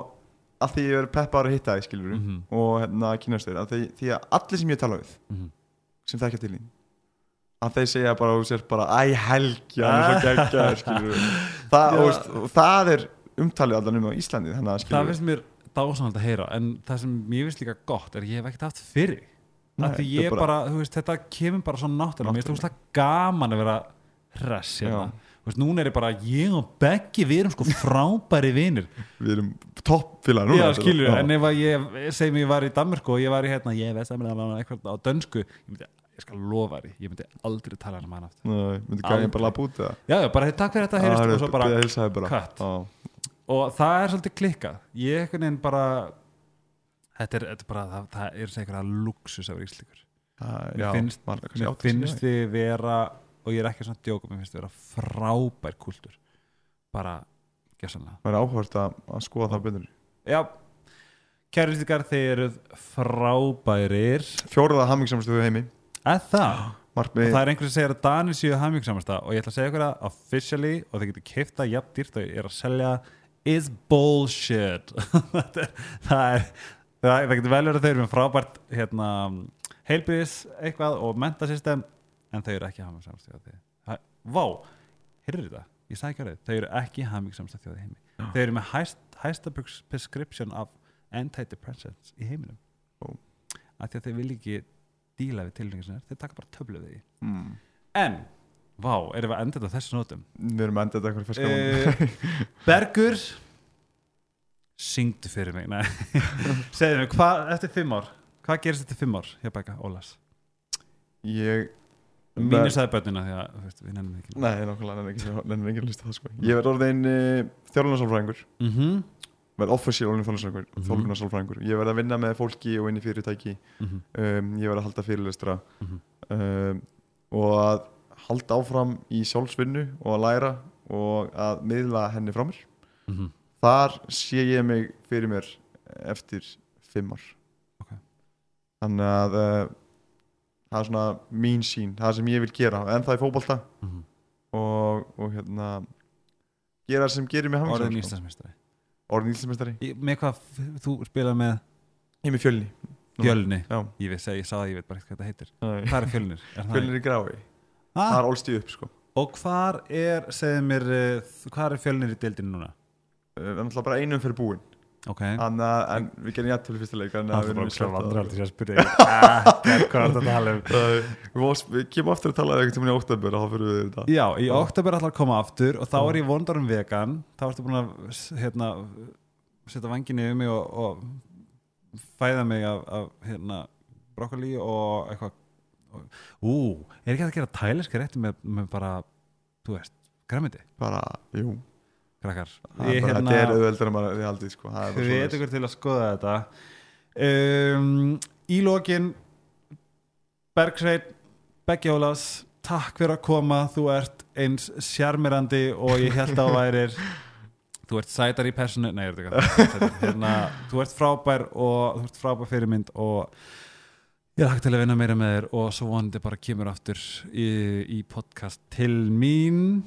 að því ég verið peppa ára að hitta þig skilur Mhm. og hérna kynast þér að því, því að allir sem ég tala við Mhm. sem þekkja til þín að þeir segja bara og sér bara æ skilur það, það er umtalið allan um á Íslandi það finnst mér dásanald að heyra en það sem mér finnst líka gott er ég hef ekkert haft fyrir Nei, ég bara- bara, veist, þetta kemur bara svo náttúrulega mér finnst það gaman að vera hress hérna. Veist, núna er ég bara ég og Beggi, við erum sko frábæri vinir. Við erum toppfélag núna já, skilur, en ef ég segjum ég var í Danmörku og ég var í hérna, ég veist að eitthvað á dönsku, ég myndi ég skal lofa því, ég myndi aldrei tala hann um hann aftur Nei, myndi gæði bara að búta það já, já, bara takk fyrir þetta, heyrist og svo bara. Já. og það er svolítið klikkað. Ég einhvern veginn bara þetta er, þetta er bara, það, það er segir að luxus af ríkslíkur Mér finnst- mér finnst við vera og ég er ekki svona að djóka, mér finnst við vera frábær kultúr bara, gessanlega Það er áhvert að, að skoða það betur. Já, kærlistikar þeir eruð frábærir. Fjóruða hammingsamstöðu heimi. Eða það? Markmið og það er einhver sem segir að Danir séu hamingsamasta og ég ætla að segja ykkur að officially og þeir getur kifta jafn dýrt og er að selja is bullshit. Það er það, er, það, það getur vel verið að þeir eru með frábært hérna, heilbyrðis eitthvað og mentasystem en þau eru ekki hamingsamasta þjóði Það- Vá, heyrðu þetta? Ég sagði ekki að þau eru ekki hamingsamasta þjóði í heimi. Þau eru með hæst, hæsta pres- prescription af antidepressants í heiminum. Af því að þau vil ekki díla við tilhengi sinnar, þeir taka bara töflu við því. Mm. En, vá, erum við að enda þetta þessu nótum? Við erum endað þetta eitthvað ferska uh, Bergur Syngdu fyrir mig. Segðu mig, hvað eftir fimm ár? Hvað gerist eftir fimm ár? Hjá Becca Ólas? ég Mínu sagði börnina því að þú veist, við nefnum ekki Nei, nákvæmlega, nefnir ekki, nefnir ekki að lista það sko. Ég verð orðin uh, þjálfunarsálfræðingur mm -hmm. verð official orðin þjálfunarsálfræðingur Mhm. þjálfunarsálfræðingur Ég verð að vinna með fólki og inn í fyrirtæki Mhm. um, Ég verð að halda fyrirlestra Mhm. um, og að halda áfram í sjálfsvinnu og að læra og að miðla henni frá mér Mhm. Þar sé ég mig fyrir mér eftir fimm ár Ok. Þannig að uh, það er svona mín sín, það sem ég vil gera en það er fótbolta. Mhm. og, og hérna gera það sem gerir mig Orðin hamingjusam, sko. Íslandsmeistari. Orðin Íslandsmeistari. Í- Með hvað þú spilað með? Ég er með fjölni. Fjölni? Já, Ég veist að ég það, ég veit bara ekki hvað þetta heitir. Fjölnir Hvað er fjölnir? Er það er í grái Ah, Það er allstíð upp sko. Og hvar er, segðu mér uh, hvað er fjölnir í deildinu núna? Uh, Við erum alltaf bara einum fyrir búin Ok. Þannig að en við gerum jætt til fyrsta leik Þannig að við erum svo sleppt vandrar að- til að spyrja Ekkert hvað er þetta að tala um? Það- Við kemum aftur að tala um eitthvað sem í óttabur og þá fyrir við þetta. Já, í oktober ætlar að koma aftur og þá er ég vondar um vegan. Þá ertu búin að hérna, setja vanginu um mig og, og fæða mig af, af hérna, brokkoli og eitthvað. Og- Ú, er ekki að gera tæliska rétti með, með bara, þú veist, græmiti, Bara, jú krakkar. Er bara- Þetta er auðveldur en maður sko. Það er bara Hvet svoleiðis. ykkur til að skoða þetta. Um, Í lokin Bergsveit Beggi Ólafs Takk fyrir að koma, þú ert eins sjarmirandi og ég held að værir. Þú ert sætar í personu Nei, ég er þetta ekki hérna, Þú ert frábær og þú ert frábær fyrirmynd og ég er hægt til að vinna meira með þér og svo vonandi bara kemur aftur í, í podcast til mín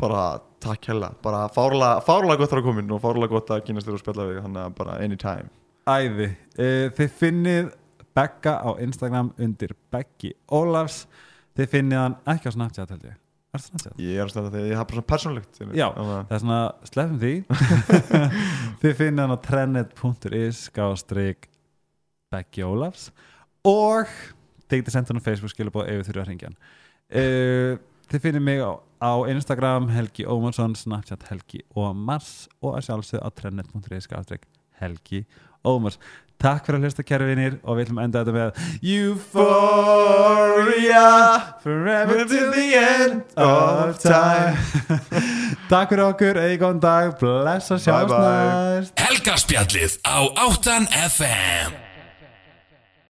Bara takk hella. Bara fárlega, fárlega gott að komin og fárlega gott að kynast þér og spjalla við Þannig að bara anytime. Æði uh, þið finnið Begga á Instagram undir Beggi Ólafs. Þið finnið hann ekki á Snapchat held ég. Er það Snapchat? Ég er að standa þegar ég hafa bara svona persónlegt Já. Það er svona, sleppum því. Þið finnið hann á trennet.is skástrík Beggi Ólafs. Og þið getið sendt hann á Facebook skilabóð ef við þurfum að ringja hann. Uh, þið finnið mig á, á Instagram Helgi Ómarsson, Snapchat Helgi Ómars og að sjálfsögðu á trennet.is skástrík Helgi Ómars. Takk fyrir að hlusta kæru vinir og við ætlum að enda þetta með Euphoria Forever to the end of time. Takk fyrir okkur, eigi góðan dag Bless og Bye sjást bye. næst. Helgarspjallið á 8 FM